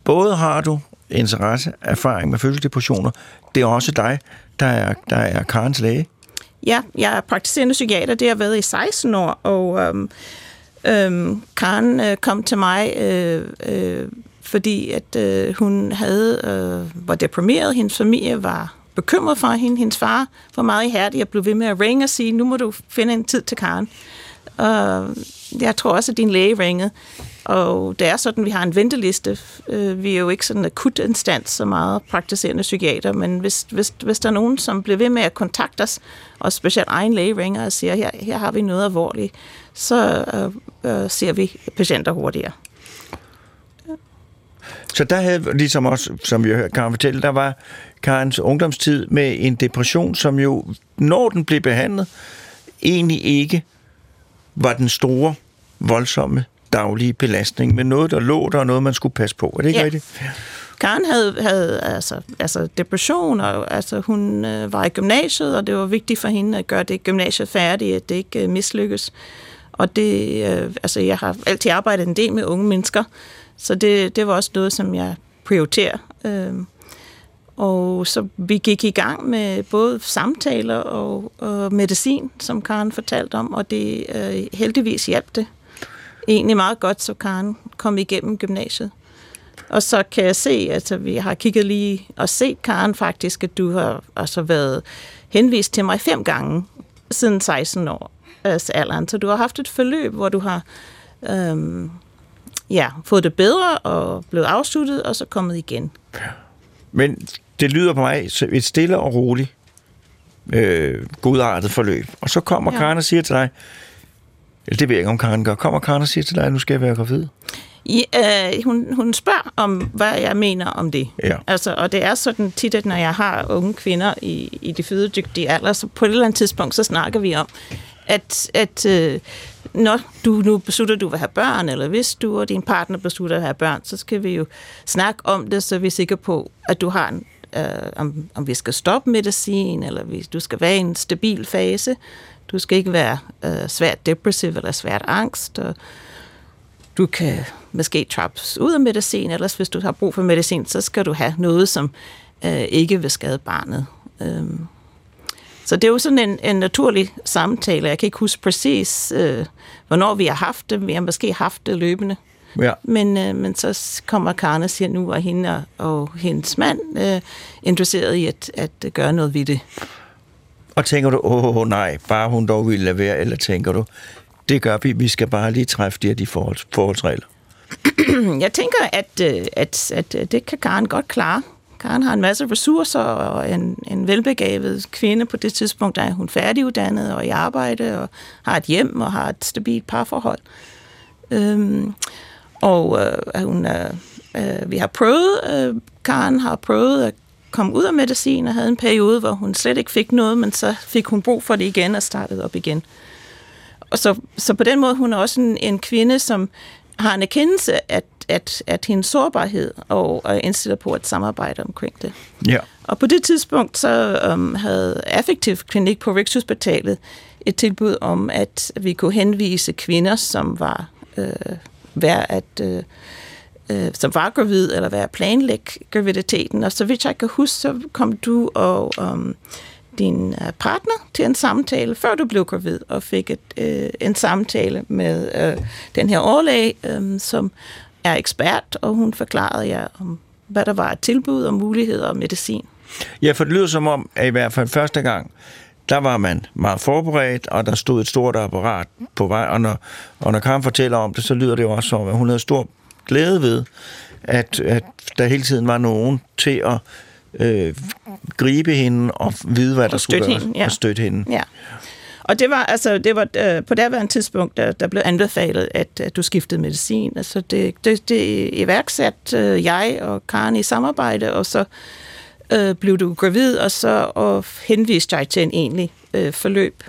både har du interesse, erfaring med følelsesdepressioner, det er også dig, der er, der er Karens læge. Ja, jeg er praktiserende psykiater, det har jeg været i 16 år, og øhm, øhm, Karen øh, kom til mig, øh, øh, fordi at øh, hun havde øh, var deprimeret, hendes familie var bekymret for hende, hendes far var meget ihærdig og blev ved med at ringe og sige, nu må du finde en tid til Karen. Og jeg tror også, at din læge ringede, og det er sådan, vi har en venteliste. Øh, vi er jo ikke sådan en akut instans så meget praktiserende psykiater, men hvis, hvis, hvis der er nogen, som bliver ved med at kontakte os, og specielt egen læge ringer og siger, her, her har vi noget alvorligt, så øh, øh, ser vi patienter hurtigere. Så der havde, ligesom også, som vi kan fortælle, der var Karens ungdomstid med en depression, som jo, når den blev behandlet, egentlig ikke var den store, voldsomme daglige belastning, men noget, der lå der, og noget, man skulle passe på. Er det ikke Ja. rigtigt? Karen havde, havde altså, altså depression, og altså, hun øh, var i gymnasiet, og det var vigtigt for hende at gøre det gymnasiet færdigt, at det ikke øh, mislykkes. Og det, øh, altså, jeg har altid arbejdet en del med unge mennesker, så det, det var også noget, som jeg prioriterer. Øh, og så vi gik i gang med både samtaler og, og medicin, som Karen fortalte om, og det øh, heldigvis hjalp det egentlig meget godt, så Karen kom igennem gymnasiet. Og så kan jeg se, altså vi har kigget lige og set, Karen, faktisk, at du har altså været henvist til mig fem gange siden 16 år altså alderen. Så du har haft et forløb, hvor du har øhm, ja, fået det bedre og blevet afsluttet, og så kommet igen. Men det lyder på mig et stille og roligt, øh, godartet forløb. Og så kommer ja. Ja. Karen og siger til dig, eller det ved jeg ikke, om Karen gør, kommer Karen og siger til dig, at nu skal jeg være gravid. I, øh, hun, hun spørger om, hvad jeg mener om det. Ja. Altså, og det er sådan tit, at når jeg har unge kvinder i, i de fødedygtige alder, så på et eller andet tidspunkt, så snakker vi om, at, at øh, når du nu beslutter, at du vil have børn, eller hvis du og din partner beslutter at have børn, så skal vi jo snakke om det, så vi er sikre på, at du har en, øh, om, om vi skal stoppe medicin, eller hvis du skal være i en stabil fase. Du skal ikke være øh, svært depressiv eller svært angst, og du kan måske trappes ud af medicin, ellers hvis du har brug for medicin, så skal du have noget, som øh, ikke vil skade barnet. Øhm. Så det er jo sådan en, en naturlig samtale. Jeg kan ikke huske præcis, øh, hvornår vi har haft det. Vi har måske haft det løbende. Ja. Men, øh, men så kommer Karen og siger, nu er hende og, og hendes mand øh, interesseret i at, at gøre noget ved det. Og tænker du, åh oh, nej, bare hun dog ville lade være, eller tænker du, det gør vi, vi skal bare lige træffe de her de forholds, forholdsregler. Jeg tænker, at, øh, at, at øh, det kan Karen godt klare. Karen har en masse ressourcer og en, en velbegavet kvinde. På det tidspunkt er hun færdiguddannet og i arbejde og har et hjem og har et stabilt parforhold. Øhm, og øh, hun, øh, øh, vi har prøvet, øh, Karen har prøvet at komme ud af medicin og havde en periode, hvor hun slet ikke fik noget, men så fik hun brug for det igen og startede op igen. Og så, så på den måde, hun er også en, en kvinde, som har en erkendelse at, at, at hendes sårbarhed og er indstillet på at samarbejde omkring det. Ja. Og på det tidspunkt så um, havde Affektiv Klinik på Rigshospitalet et tilbud om, at vi kunne henvise kvinder, som var øh, være at øh, øh, som var gravid, eller være planlægge graviditeten. Og så vidt jeg kan huske, så kom du og øh, din partner til en samtale, før du blev gravid, og fik et, øh, en samtale med øh, den her overlæge, øh, som er ekspert, og hun forklarede jer om hvad der var af tilbud og muligheder og medicin. Ja, for det lyder som om, at i hvert fald første gang, der var man meget forberedt, og der stod et stort apparat på vej, og når, og når Karen fortæller om det, så lyder det jo også som, at hun havde stor glæde ved, at, at der hele tiden var nogen til at øh, gribe hende og vide, hvad der Og skulle gøres, hende, ja. og støtte hende. Ja. Og det var altså det var øh, på det tidspunkt der, der blev anbefalet at, at du skiftede medicin. Altså det det, det iværksatte øh, jeg og Karen i samarbejde og så øh, blev du gravid og så og henviste jeg til en egentlig øh, forløb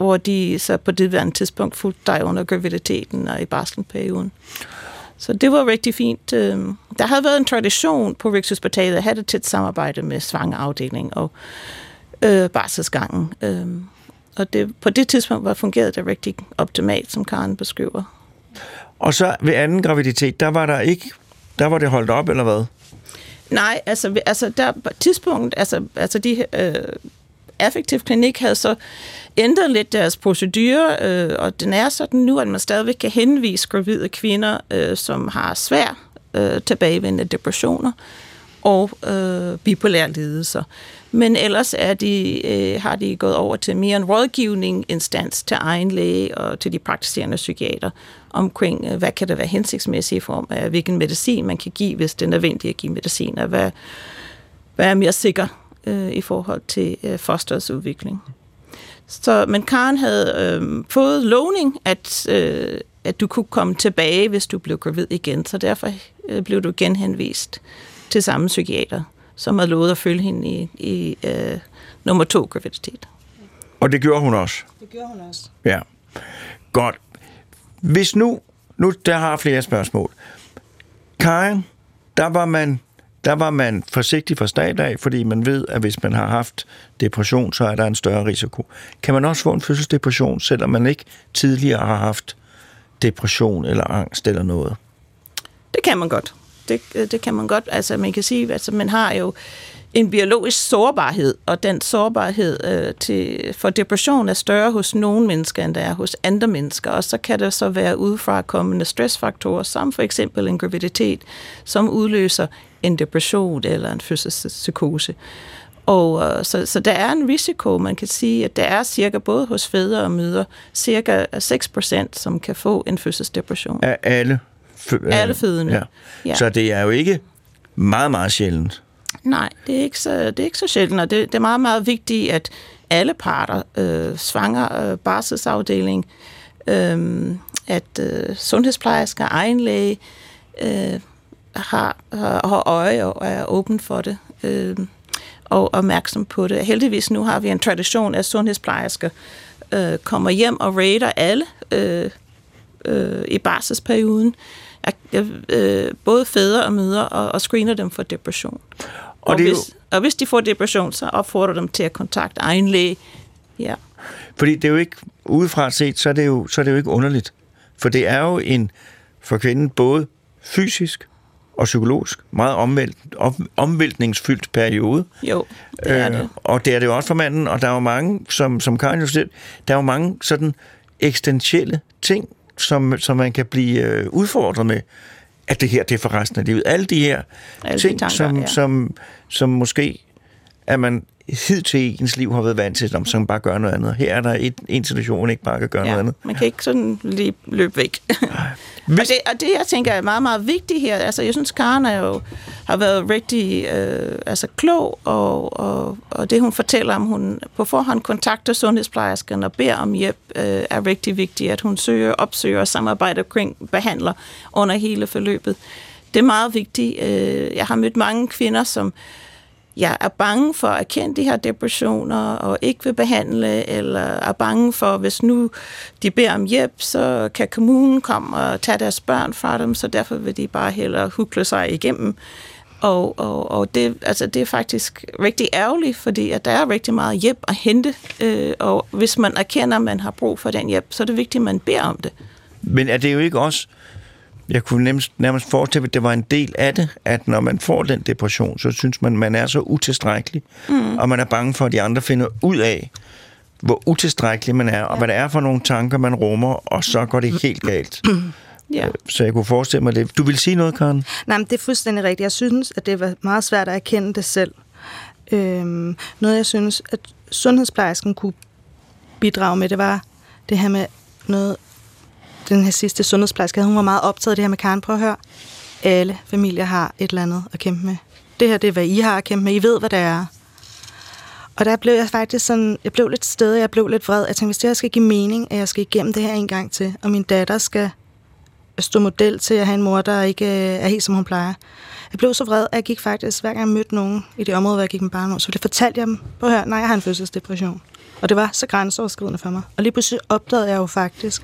hvor de så på det tidspunkt fulgte dig under graviditeten og i barselsperioden. Så det var rigtig fint. Øh, Der havde været en tradition på Rigshospitalet at have et tæt samarbejde med svangerafdeling og øh, barselsgangen. Øh, og det, på det tidspunkt var fungeret det rigtig optimalt, som Karen beskriver. Og så ved anden graviditet, der var der ikke, der var det holdt op, eller hvad? Nej, altså, altså der på tidspunkt, altså, altså de øh, affektiv klinik havde så ændret lidt deres procedure, øh, og den er sådan nu, at man stadigvæk kan henvise gravide kvinder, øh, som har svær øh, tilbagevendende depressioner og øh, bipolære lidelser. Men ellers er de, øh, har de gået over til mere en rådgivning instans til egen læge og til de praktiserende psykiater omkring, øh, hvad kan det være hensigtsmæssigt i form af, øh, hvilken medicin man kan give, hvis det er nødvendigt at give medicin, og hvad, hvad er mere sikker øh, i forhold til øh, fosterets udvikling. Så, men Karen havde øh, fået lovning, at, øh, at du kunne komme tilbage, hvis du blev gravid igen, så derfor øh, blev du genhenvist til samme psykiater, som havde lovet at følge hende i, i øh, nummer to graviditet. Og det gjorde hun også. Det gjorde hun også. Ja. Godt. Hvis nu, nu der har flere spørgsmål. Karen, der var man, der var man forsigtig fra start af, fordi man ved, at hvis man har haft depression, så er der en større risiko. Kan man også få en fødselsdepression, selvom man ikke tidligere har haft depression eller angst eller noget? Det kan man godt. Det, øh, det kan man godt. Altså, man kan sige, at altså, man har jo en biologisk sårbarhed, og den sårbarhed øh, til, for depression er større hos nogle mennesker, end der er hos andre mennesker. Og så kan der så være udefra kommende stressfaktorer, som for eksempel en graviditet, som udløser en depression eller en fødselspsykose. Og øh, så, så der er en risiko, man kan sige, at der er cirka både hos fædre og mødre, cirka 6%, som kan få en fødselsdepression. Af alle, alle fødende. Ja. Ja. Så det er jo ikke meget, meget sjældent. Nej, det er ikke så, det er ikke så sjældent, og det, det er meget, meget vigtigt, at alle parter, øh, svanger, øh, barselsafdeling, øh, at øh, sundhedsplejersker, egen læge, øh, har, har, har øje og er åben for det, øh, og opmærksom på det. Heldigvis nu har vi en tradition, at sundhedsplejersker øh, kommer hjem og rater alle øh, øh, i barselsperioden, at, øh, både fædre og mødre, og, og screener dem for depression. Og, og, det er jo- hvis, og hvis de får depression, så opfordrer dem til at kontakte egen læge. Ja. Fordi det er jo ikke, udefra set, så er det jo, så er det jo ikke underligt. For det er jo en, for kvinden, både fysisk og psykologisk, meget omvælt, om, omvæltningsfyldt periode. Jo, det er det. Og det er det jo også for manden, og der er jo mange, som, som Karin jo selv, der er jo mange sådan eksistentielle ting, som, som man kan blive øh, udfordret med, at det her, det er for resten af livet. Alle de her Alle de ting, tanker, som, ja. som, som måske, at man hidtil i ens liv har været vant til, som bare gør noget andet. Her er der et, en situation, man ikke bare kan gøre noget Ja, andet. man kan ikke sådan lige løbe væk. Hvis- og, det, og det, jeg tænker, er meget, meget vigtigt her. Altså, jeg synes, Karen er jo, har været rigtig øh, altså, klog, og, og, og det, hun fortæller om, hun på forhånd kontakter sundhedsplejersken og beder om hjælp, øh, er rigtig vigtigt, at hun søger, opsøger og samarbejder omkring behandler under hele forløbet. Det er meget vigtigt. Øh, jeg har mødt mange kvinder, som jeg er bange for at erkende de her depressioner og ikke vil behandle, eller er bange for, hvis nu de beder om hjælp, så kan kommunen komme og tage deres børn fra dem, så derfor vil de bare hellere hukle sig igennem. Og, og, og det, altså det er faktisk rigtig ærgerligt, fordi at der er rigtig meget hjælp at hente, øh, og hvis man erkender, at man har brug for den hjælp, så er det vigtigt, at man beder om det. Men er det jo ikke også, jeg kunne nærmest, nærmest forestille mig, at det var en del af det, at når man får den depression, så synes man, man er så utilstrækkelig, mm. og man er bange for, at de andre finder ud af, hvor utilstrækkelig man er, og hvad det er for nogle tanker, man rummer, og så går det helt galt. Ja. Øh, Så jeg kunne forestille mig det. Du vil sige noget, Karen? Nej, men det er fuldstændig rigtigt. Jeg synes, at det var meget svært at erkende det selv. Øhm, noget, jeg synes, at sundhedsplejersken kunne bidrage med, det var det her med noget, den her sidste sundhedsplejerske, hun var meget optaget af det her med Karen. Prøv at høre. Alle familier har et eller andet at kæmpe med. Det her, det er, hvad I har at kæmpe med. I ved, hvad det er. Og der blev jeg faktisk sådan, jeg blev lidt sted, jeg blev lidt vred. Jeg tænkte, hvis det her skal give mening, at jeg skal igennem det her en gang til, og min datter skal stå model til at have en mor, der ikke øh, er helt, som hun plejer. Jeg blev så vred, at jeg gik faktisk, hver gang jeg mødte nogen i det område, hvor jeg gik med barn, så det fortalte jeg dem, på hør, nej, jeg har en fødselsdepression. Og det var så grænseoverskridende for mig. Og lige pludselig opdagede jeg jo faktisk,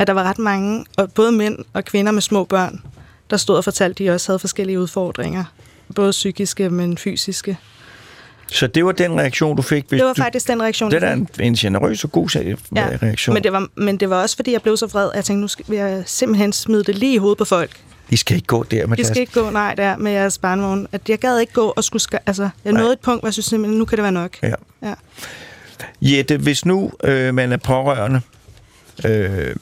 at der var ret mange, og både mænd og kvinder med små børn, der stod og fortalte, at de også havde forskellige udfordringer. Både psykiske, men fysiske. Så det var den reaktion, du fik? Hvis Det var du, faktisk den reaktion, det er en, en generøs og god sag, Ja, reaktion. Men det, var, men det var også, fordi jeg blev så vred, at jeg tænkte, nu skal jeg simpelthen smide det lige i hovedet på folk. I skal ikke gå der med De deres... skal ikke gå, nej, der med jeres barnvogn. At jeg gad ikke gå og skulle... Ska, altså, jeg Nej. nåede et punkt, hvor jeg synes simpelthen, nu kan det være nok. Ja. Ja. Jette, hvis nu øh, man er pårørende, øh,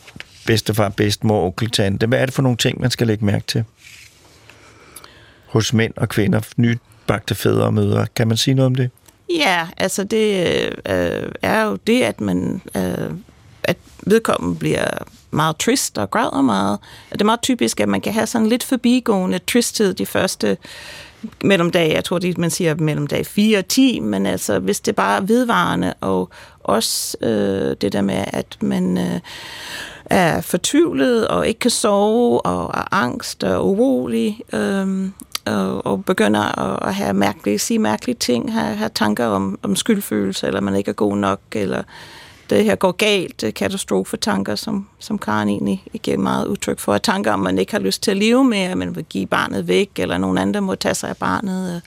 bedstefar, bedstemor, onkel, tante, hvad er det for nogle ting, man skal lægge mærke til? Hos mænd og kvinder, nybagte fædre og mødre. Kan man sige noget om det? Ja, altså det øh, er jo det, at man øh, at vedkommende bliver meget trist og græder meget. Det er meget typisk, at man kan have sådan lidt forbigående tristhed de første mellem dag, jeg tror, det, man siger mellem dag 4 og 10, men altså, hvis det bare er vedvarende, og også øh, det der med, at man øh, er fortvivlet og ikke kan sove, og er angst og urolig, øhm, og, og begynder at, at have mærkelige, sige mærkelige ting, have, have tanker om, om skyldfølelse, eller man ikke er god nok, eller det her går galt, øh, katastrofetanker, som, som Karen egentlig giver meget udtryk for, tanker om, man ikke har lyst til at leve mere, man vil give barnet væk, eller nogen andre må tage sig af barnet. Øh.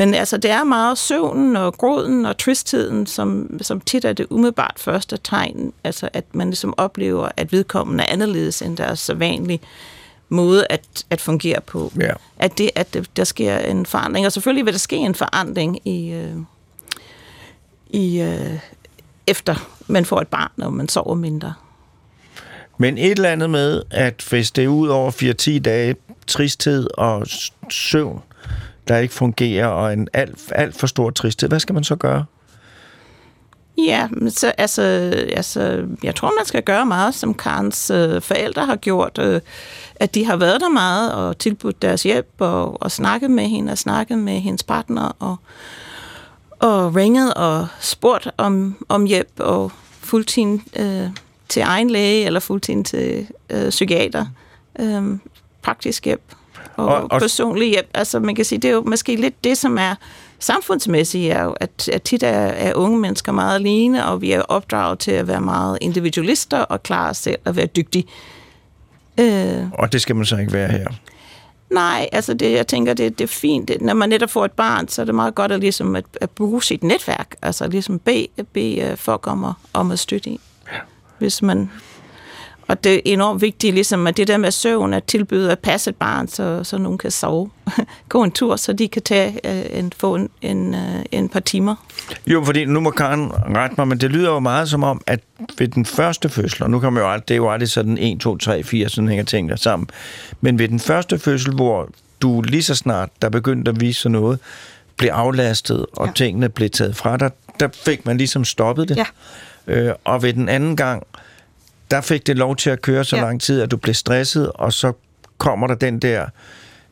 Men altså, det er meget søvnen og gråden og tristheden, som, som tit er det umiddelbart første tegn, altså at man ligesom oplever, at vedkommende er anderledes end deres sædvanlige måde at, at fungere på. Ja. At, det, at der sker en forandring. Og selvfølgelig vil der ske en forandring i, øh, i øh, efter man får et barn, og man sover mindre. Men et eller andet med, at hvis det er ud over 4-10 dage tristhed og søvn, der ikke fungerer, og en alt, alt for stor tristhed, hvad skal man så gøre? Ja, så, altså, altså, jeg tror, man skal gøre meget, som Karens øh, forældre har gjort. Øh, at de har været der meget og tilbudt deres hjælp og, og snakket med hende og snakket med hendes partner og, og ringet og spurgt om, om hjælp og fuldtid øh, til egen læge eller fuldtid til øh, psykiater. Øh, praktisk hjælp og, Og- og, personlig hjælp. Altså man kan sige, det er jo måske lidt det, som er samfundsmæssigt, er jo, at, at tit er, er unge mennesker meget alene, og vi er opdraget til at være meget individualister og klare os selv og være dygtige. Øh, Og det skal man så ikke være her. Nej, altså det, jeg tænker, det, det er fint. Det, når man netop får et barn, så er det meget godt at, ligesom at, at bruge sit netværk. Altså ligesom bede, bede øh, folk om at, om at støtte i. Ja. Hvis man... Og det er enormt vigtigt, ligesom at det der med søvn, at tilbyde at passe et barn, så, så nogen kan sove. Gå en tur, så de kan tage øh, en, få en, en, øh, en par timer. Jo, fordi nu må Karen rette mig, men det lyder jo meget som om, at ved den første fødsel, og nu kommer jo aldrig, det er jo aldrig sådan 1, 2, 3, 4, sådan hænger tingene sammen, men ved den første fødsel, hvor du lige så snart, der begyndte at vise sig noget, blev aflastet, og. Ja. tingene blev taget fra dig, der fik man ligesom stoppet det. Ja. Øh, og ved den anden gang, der fik det lov til at køre så ja. Lang tid, at du blev stresset, og så kommer der den der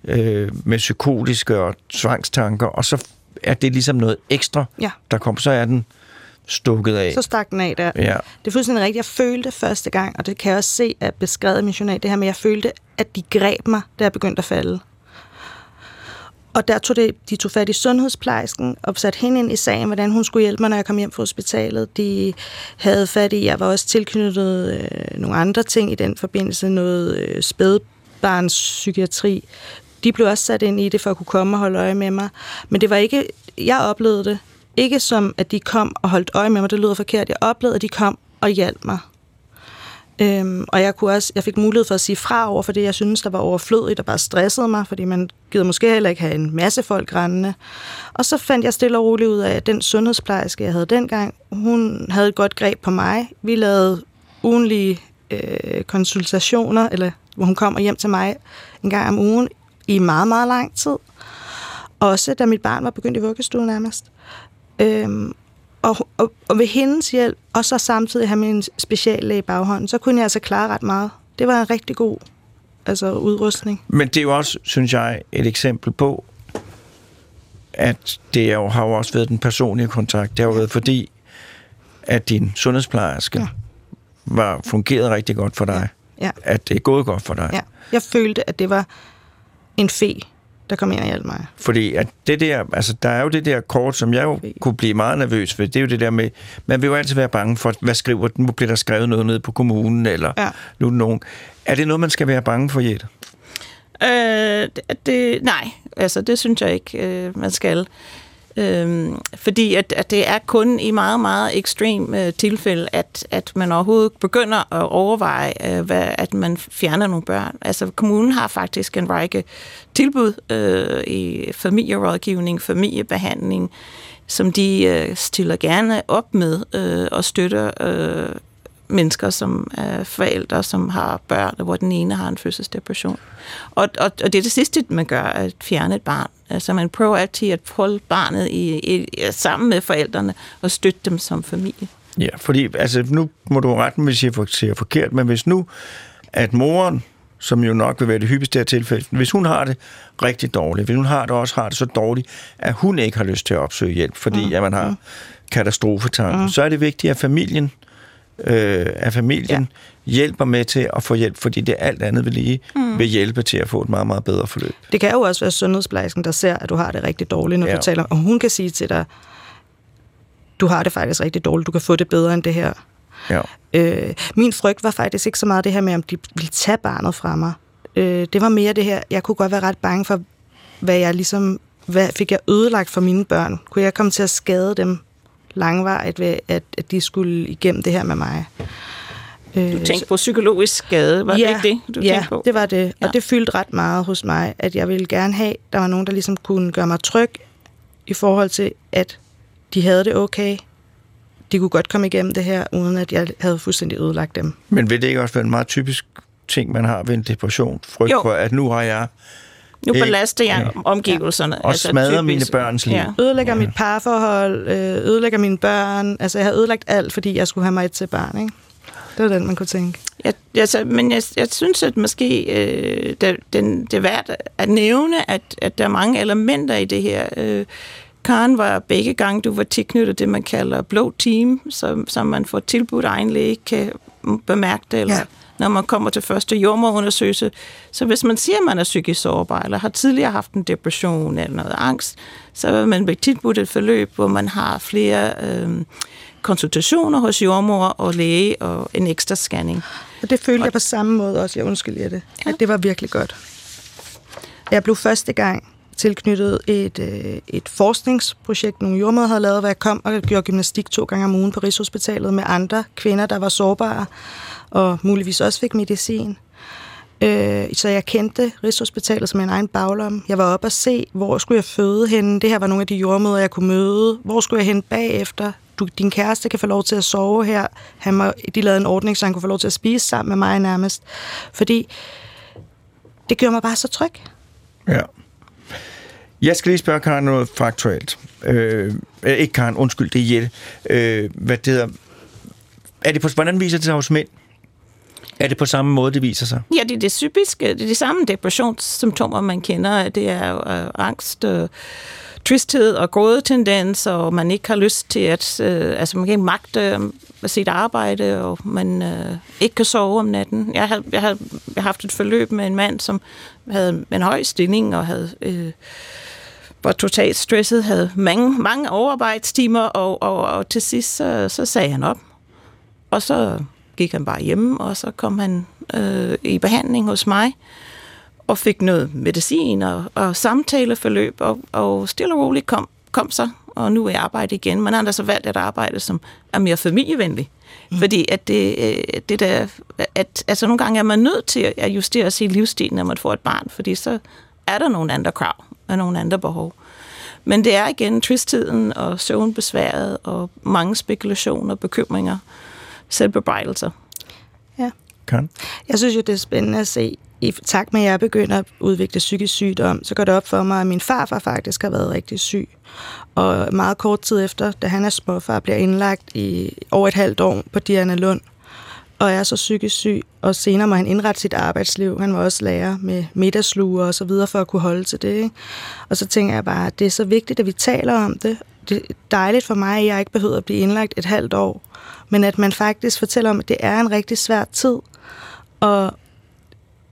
øh, med psykotiske og tvangstanker, og så er det ligesom noget ekstra, Ja. der kommer, så er den stukket af. Så stak den af der. Ja. Det er fuldstændig rigtigt. Jeg følte første gang, og det kan jeg også se at beskrevet i min journal, det her med, at jeg følte, at de greb mig, da jeg begyndte at falde. Og der tog det, de tog fat i sundhedsplejersken og satte hende ind i sagen, hvordan hun skulle hjælpe mig, når jeg kom hjem fra hospitalet. De havde fat i, jeg var også tilknyttet øh, nogle andre ting i den forbindelse, noget øh, spædbarnspsykiatri. De blev også sat ind i det for at kunne komme og holde øje med mig. Men det var ikke, jeg oplevede det, ikke som, at de kom og holdt øje med mig, det lyder forkert. Jeg oplevede, at de kom og hjalp mig. Øhm, og jeg, kunne også, jeg fik mulighed for at sige fra over for det, jeg synes, der var overflødigt og bare stressede mig, fordi man gider måske heller ikke have en masse folk rendende. Og så fandt jeg stille og roligt ud af, at den sundhedsplejerske, jeg havde dengang, hun havde et godt greb på mig. Vi lavede ugenlige øh, konsultationer, eller hvor hun kommer hjem til mig en gang om ugen i meget, meget lang tid. Også da mit barn var begyndt i vuggestue nærmest. Øhm, og, og, og ved hendes hjælp, og så samtidig have min speciallæge i baghånden, så kunne jeg altså klare ret meget. Det var en rigtig god altså, udrustning. Men det er jo også, synes jeg, et eksempel på, at det jo, har jo også været den personlige kontakt. Det har jo været fordi, at din sundhedsplejerske ja. Ja. var fungeret rigtig godt for dig. Ja. At det er gået godt for dig. Ja. Jeg følte, at det var en fe, der kom ind og hjalp mig. Fordi at det der, altså der er jo det der kort, som jeg jo kunne blive meget nervøs ved, det er jo det der med, man vil jo altid være bange for, hvad skriver den, nu bliver der skrevet noget nede på kommunen, eller ja. Nu er nogen. Er det noget, man skal være bange for, Jette? Øh, det- det, nej, altså det synes jeg ikke, øh, man skal. Øhm, fordi at, at det er kun i meget, meget ekstrem øh, tilfælde, at, at man overhovedet begynder at overveje, øh, hvad, at man fjerner nogle børn. Altså kommunen har faktisk en række tilbud øh, i familierådgivning, familiebehandling, som de øh, stiller gerne op med øh, og støtter øh, mennesker, som er forældre, som har børn, hvor den ene har en fødselsdepression. Og, og, og det er det sidste, man gør, at fjerne et barn. Altså man prøver altid at holde barnet i, i, sammen med forældrene og støtte dem som familie. Ja, fordi altså, nu må du rette mig, hvis jeg siger forkert, men hvis nu, at moren, som jo nok vil være det hyppigste her tilfælde, hvis hun har det rigtig dårligt, hvis hun har det også har det så dårligt, at hun ikke har lyst til at opsøge hjælp, fordi mm. at man har katastrofetanken, mm. så er det vigtigt, at familien, øh, at familien ja. hjælper med til at få hjælp, fordi det alt andet vil lige mm. vil hjælpe til at få et meget, meget bedre forløb. Det kan jo også være sundhedsplejersken, der ser, at du har det rigtig dårligt, når Ja. du taler og hun kan sige til dig, du har det faktisk rigtig dårligt, du kan få det bedre end det her. Ja. Øh, min frygt var faktisk ikke så meget det her med, om de ville tage barnet fra mig. Øh, det var mere det her, jeg kunne godt være ret bange for, hvad jeg ligesom, hvad fik jeg ødelagt for mine børn? Kunne jeg komme til at skade dem langvarigt ved, at, at de skulle igennem det her med mig? Øh, Du tænkte på psykologisk skade, var ja, det ikke det, du ja, tænkte på? det var det. Og Ja. det fyldte ret meget hos mig, at jeg ville gerne have, der var nogen, der ligesom kunne gøre mig tryg i forhold til, at de havde det okay. De kunne godt komme igennem det her, uden at jeg havde fuldstændig ødelagt dem. Men vil det ikke også være en meget typisk ting, man har ved en depression? Frygt Jo. for, at nu har jeg Nu belaster jeg Ja. omgivelserne. Og smadrer mine børns liv. Ja. Ødelægger mit parforhold, øh, ødelægger mine børn. Altså, jeg har ødelagt alt, fordi jeg skulle have mig et til barn, ikke? Det var den, man kunne tænke. Jeg, altså, men jeg, jeg synes, at måske øh, det, den, det er værd at nævne, at, at der er mange elementer i det her. Øh, Karen var begge gange, du var tilknyttet det, man kalder blå team, som, som man får tilbudt egen læge, kan bemærke det, eller ja. Når man kommer til første jordmorundersøgelse. Så hvis man siger, at man er psykisk sårbar, eller har tidligere haft en depression eller noget angst, så vil man blive tilbudt et forløb, hvor man har flere øh, konsultationer hos jordmor og læge og en ekstra scanning. Og det følte jeg på samme måde også, jeg undskylder det, ja. at det var virkelig godt. Jeg blev første gang tilknyttet et, øh, et forskningsprojekt, nogle jordmøder havde lavet, hvor jeg kom og gjorde gymnastik to gange om ugen på Rigshospitalet med andre kvinder, der var sårbare, og muligvis også fik medicin. Øh, så jeg kendte Rigshospitalet som en egen baglom. Jeg var oppe og se, hvor skulle jeg føde henne. Det her var nogle af de jordmøder, jeg kunne møde. Hvor skulle jeg hen bagefter? Du, din kæreste kan få lov til at sove her. Han må, de lavede en ordning, så han kunne få lov til at spise sammen med mig nærmest. Fordi det gjorde mig bare så tryg. Ja. Jeg skal lige spørge Karen noget faktuelt. Øh, ikke Karen, undskyld, det er Jette. Øh, hvad det hedder, er det på, hvordan viser det sig hos mænd? Er det på samme måde, det viser sig? Ja, det er det typiske, det er de samme depressionssymptomer, man kender. Det er øh, angst, øh, tristhed og grådetendens, og man ikke har lyst til at, øh, altså man kan ikke magte øh, sit arbejde, og man øh, ikke kan sove om natten. Jeg har, jeg, har, jeg haft et forløb med en mand, som havde en høj stilling og havde... Øh, var totalt stresset, havde mange, mange overarbejdstimer, og, og, og til sidst så, så sagde han op. Og så gik han bare hjemme, og så kom han øh, i behandling hos mig, og fik noget medicin og, og samtaleforløb, og, og stille og roligt kom, kom så, og nu er jeg arbejde igen. Men han har så valgt et arbejde, som er mere familievenlig. Mm. Fordi at det, øh, det der, at, altså nogle gange er man nødt til at justere sin livsstil, når man får et barn, fordi så er der nogle andre krav og nogle andre behov. Men det er igen tristheden og søvnbesværet og mange spekulationer og bekymringer, selvbebrejdelser. Ja. Kan? Jeg synes jo, det er spændende at se, i takt med, at jeg begynder at udvikle psykisk sygdom, så går det op for mig, at min farfar faktisk har været rigtig syg. Og meget kort tid efter, da han er småfar, bliver indlagt i over et halvt år på Diana Lund, og er så psykisk syg, og senere må han indrette sit arbejdsliv. Han var også lærer med middagslure og så videre for at kunne holde til det. Ikke? Og så tænker jeg bare, at det er så vigtigt, at vi taler om det. Det er dejligt for mig, at jeg ikke behøver at blive indlagt et halvt år, men at man faktisk fortæller om, at det er en rigtig svær tid. Og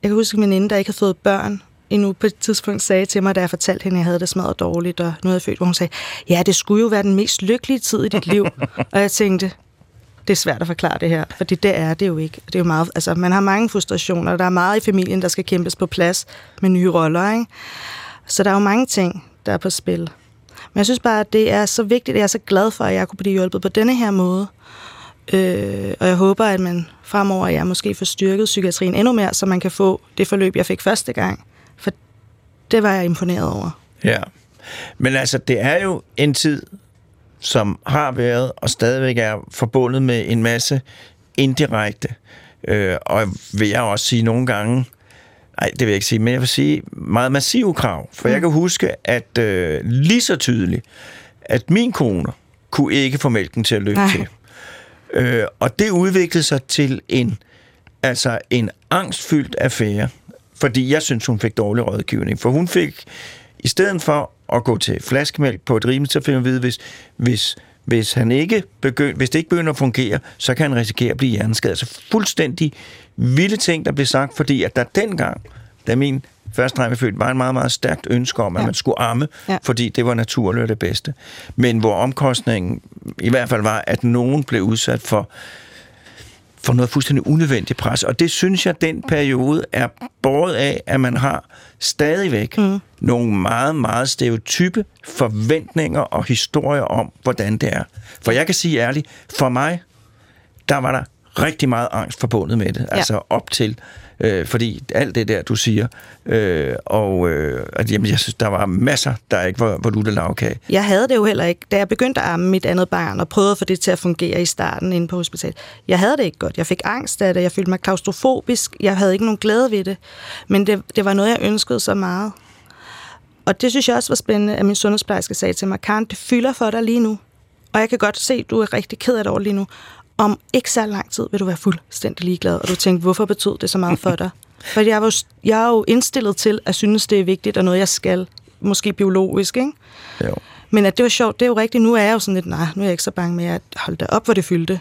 jeg kan huske, at min veninde, der ikke havde fået børn, endnu på et tidspunkt sagde til mig, da jeg fortalte hende, at jeg havde det smadret dårligt, og nu havde jeg født, hvor hun sagde, ja, det skulle jo være den mest lykkelige tid i dit liv. og jeg tænkte, det er svært at forklare det her, fordi det er det jo ikke. Det er jo meget, altså, man har mange frustrationer, og der er meget i familien, der skal kæmpes på plads med nye roller. Ikke? Så der er jo mange ting, der er på spil. Men jeg synes bare, at det er så vigtigt, at jeg er så glad for, at jeg kunne blive hjulpet på denne her måde. Øh, og jeg håber, at man fremover, at jeg måske får styrket psykiatrien endnu mere, så man kan få det forløb, jeg fik første gang. For det var jeg imponeret over. Ja. Men altså, det er jo en tid, som har været og stadigvæk er forbundet med en masse indirekte, øh, og vil jeg også sige nogle gange, nej, det vil jeg ikke sige, men jeg vil sige meget massive krav. For mm. jeg kan huske, at øh, lige så tydeligt, at min kone kunne ikke få mælken til at løbe Nej. til. Øh, og det udviklede sig til en, altså en angstfyldt affære, fordi jeg synes, hun fik dårlig rådgivning. For hun fik, i stedet for at gå til flaskemælk på et rimeligt, så at vide, hvis, hvis, hvis, han ikke begynd, hvis det ikke begynder at fungere, så kan han risikere at blive hjerneskadet. Så fuldstændig vilde ting, der blev sagt, fordi at der dengang, da min første dreng blev født, var en meget, meget stærkt ønske om, at Ja. man skulle amme, Ja. fordi det var naturligt det bedste. Men hvor omkostningen i hvert fald var, at nogen blev udsat for for noget fuldstændig unødvendigt pres. Og det synes jeg, den periode er båret af, at man har stadigvæk mm. nogle meget, meget stereotype forventninger og historier om, hvordan det er. For jeg kan sige ærligt, for mig, der var der rigtig meget angst forbundet med det. Ja. Altså op til, øh, fordi alt det der, du siger, øh, og øh, at, jamen, jeg synes, der var masser, der ikke var, var lutte lavkage. Jeg havde det jo heller ikke, da jeg begyndte at amme mit andet barn, og prøvede at få det til at fungere i starten inde på hospitalet. Jeg havde det ikke godt. Jeg fik angst af det. Jeg følte mig klaustrofobisk. Jeg havde ikke nogen glæde ved det. Men det, det var noget, jeg ønskede så meget. Og det synes jeg også var spændende, at min sundhedsplejerske sagde til mig, Karen, det fylder for dig lige nu. Og jeg kan godt se, at du er rigtig ked af det over lige nu. Om ikke så lang tid vil du være fuldstændig ligeglad, og du tænker, hvorfor betød det så meget for dig? For jeg, var jeg er jo indstillet til at synes, det er vigtigt, og noget, jeg skal. Måske biologisk, ikke? Jo. Men at det var sjovt, det er jo rigtigt. Nu er jeg jo sådan lidt, nej, nu er jeg ikke så bange med at holde det op, hvor det fyldte.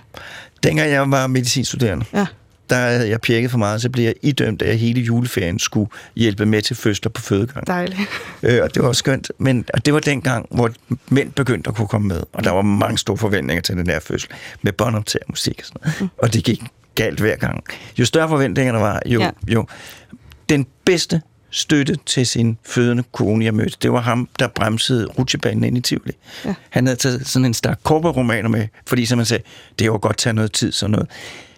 Dengang jeg var medicinstuderende, Ja. Der havde jeg pjekket for meget, så blev jeg idømt, at jeg hele juleferien skulle hjælpe med til fødsler på fødegang. Dejligt. Øh, og det var skønt. Men og det var dengang, hvor mænd begyndte at kunne komme med. Og der var mange store forventninger til den der fødsel. Med båndoptager musik og sådan noget. Mm. Og det gik galt hver gang. Jo større forventninger der var, jo, Ja. jo den bedste støtte til sin fødende kone, jeg mødte, det var ham, der bremsede rutsjebanen ind i Tivoli. Ja. Han havde taget sådan en stak korporromaner med, fordi som man sagde, det var godt tage noget tid, sådan noget.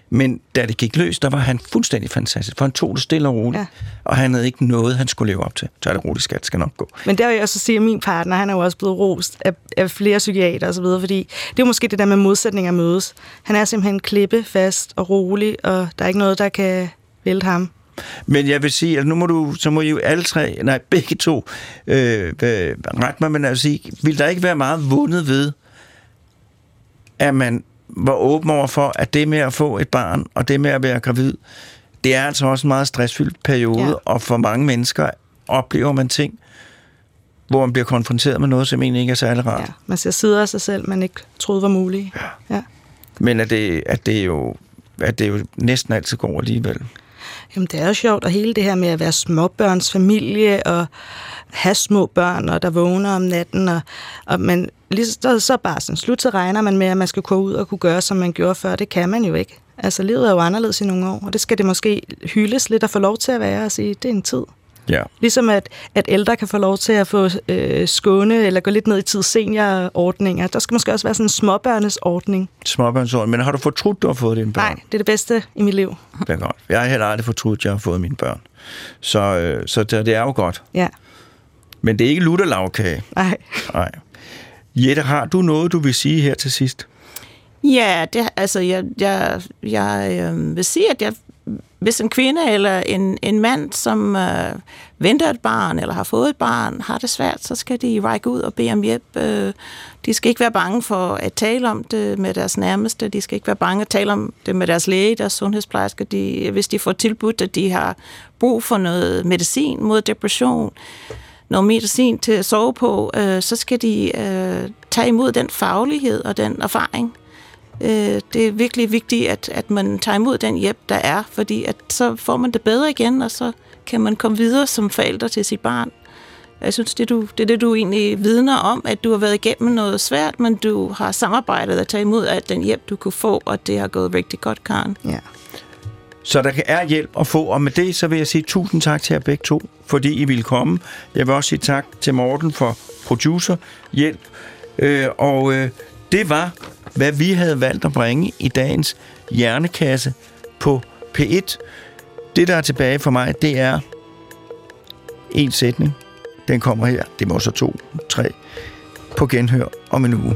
Men da det gik løs, der var han fuldstændig fantastisk, for han tog det stille og roligt, Ja. og han havde ikke noget, han skulle leve op til. Så er det roligt, skat, skal nok gå. Men der vil jeg også sige, at min partner, han er jo også blevet rost af, af flere psykiater og så videre, fordi det er måske det der med modsætninger mødes. Han er simpelthen klippe fast og rolig, og der er ikke noget, der kan vælte ham. Men jeg vil sige, at nu må du, så må I jo alle tre, nej, begge to, øh, øh, ret mig, men altså sige, vil der ikke være meget vundet ved, at man var åben over for, at det med at få et barn, og det med at være gravid, det er altså også en meget stressfyldt periode, Ja. og for mange mennesker oplever man ting, hvor man bliver konfronteret med noget, som egentlig ikke er særlig rart. Ja, man ser sider af sig selv, man ikke troede var mulige. Ja. ja. Men at det, at det jo at det jo næsten altid går alligevel. Jamen, det er jo sjovt, og hele det her med at være småbørnsfamilie og have små børn, og der vågner om natten, og, og man, lige så, så bare sådan slut, så regner man med, at man skal gå ud og kunne gøre, som man gjorde før. Det kan man jo ikke. Altså, livet er jo anderledes i nogle år, og det skal det måske hyldes lidt og få lov til at være og sige, det er en tid. Ja. Ligesom at, at ældre kan få lov til at få øh, skåne eller gå lidt ned i tid seniorordninger. Der skal måske også være sådan en småbørnesordning. Småbørnsår. Men har du fortrudt, du har fået dine børn? Nej, det er det bedste i mit liv. Det er godt. Jeg har heller aldrig fortrudt, at jeg har fået mine børn. Så, øh, så det, det er jo godt. Ja, Men det er ikke lutterlavkage. nej. Nej. Jette, har du noget, du vil sige her til sidst? Ja, det, altså jeg, jeg, jeg øh, vil sige, at jeg hvis en kvinde eller en, en mand, som øh, venter et barn eller har fået et barn, har det svært, så skal de række ud og bede om hjælp. Øh, de skal ikke være bange for at tale om det med deres nærmeste. De skal ikke være bange at tale om det med deres læge, deres sundhedsplejerske. De, hvis de får tilbudt, at de har brug for noget medicin mod depression, noget medicin til at sove på, øh, så skal de øh, tage imod den faglighed og den erfaring. Øh, det er virkelig vigtigt, at, at man tager imod den hjælp, der er, fordi at så får man det bedre igen, og så kan man komme videre som forælder til sit barn. Jeg synes, det, du, det er det, du egentlig vidner om, at du har været igennem noget svært, men du har samarbejdet og taget imod alt den hjælp, du kunne få, og det har gået rigtig godt, Karen. Ja. Så der er hjælp at få, og med det så vil jeg sige tusind tak til jer begge to, fordi I ville komme. Jeg vil også sige tak til Morten for producer hjælp. Øh, og øh, det var, hvad vi havde valgt at bringe i dagens hjernekasse på P1. Det, der er tilbage for mig, det er en sætning. Den kommer her. Det må så to, tre. På genhør om en uge.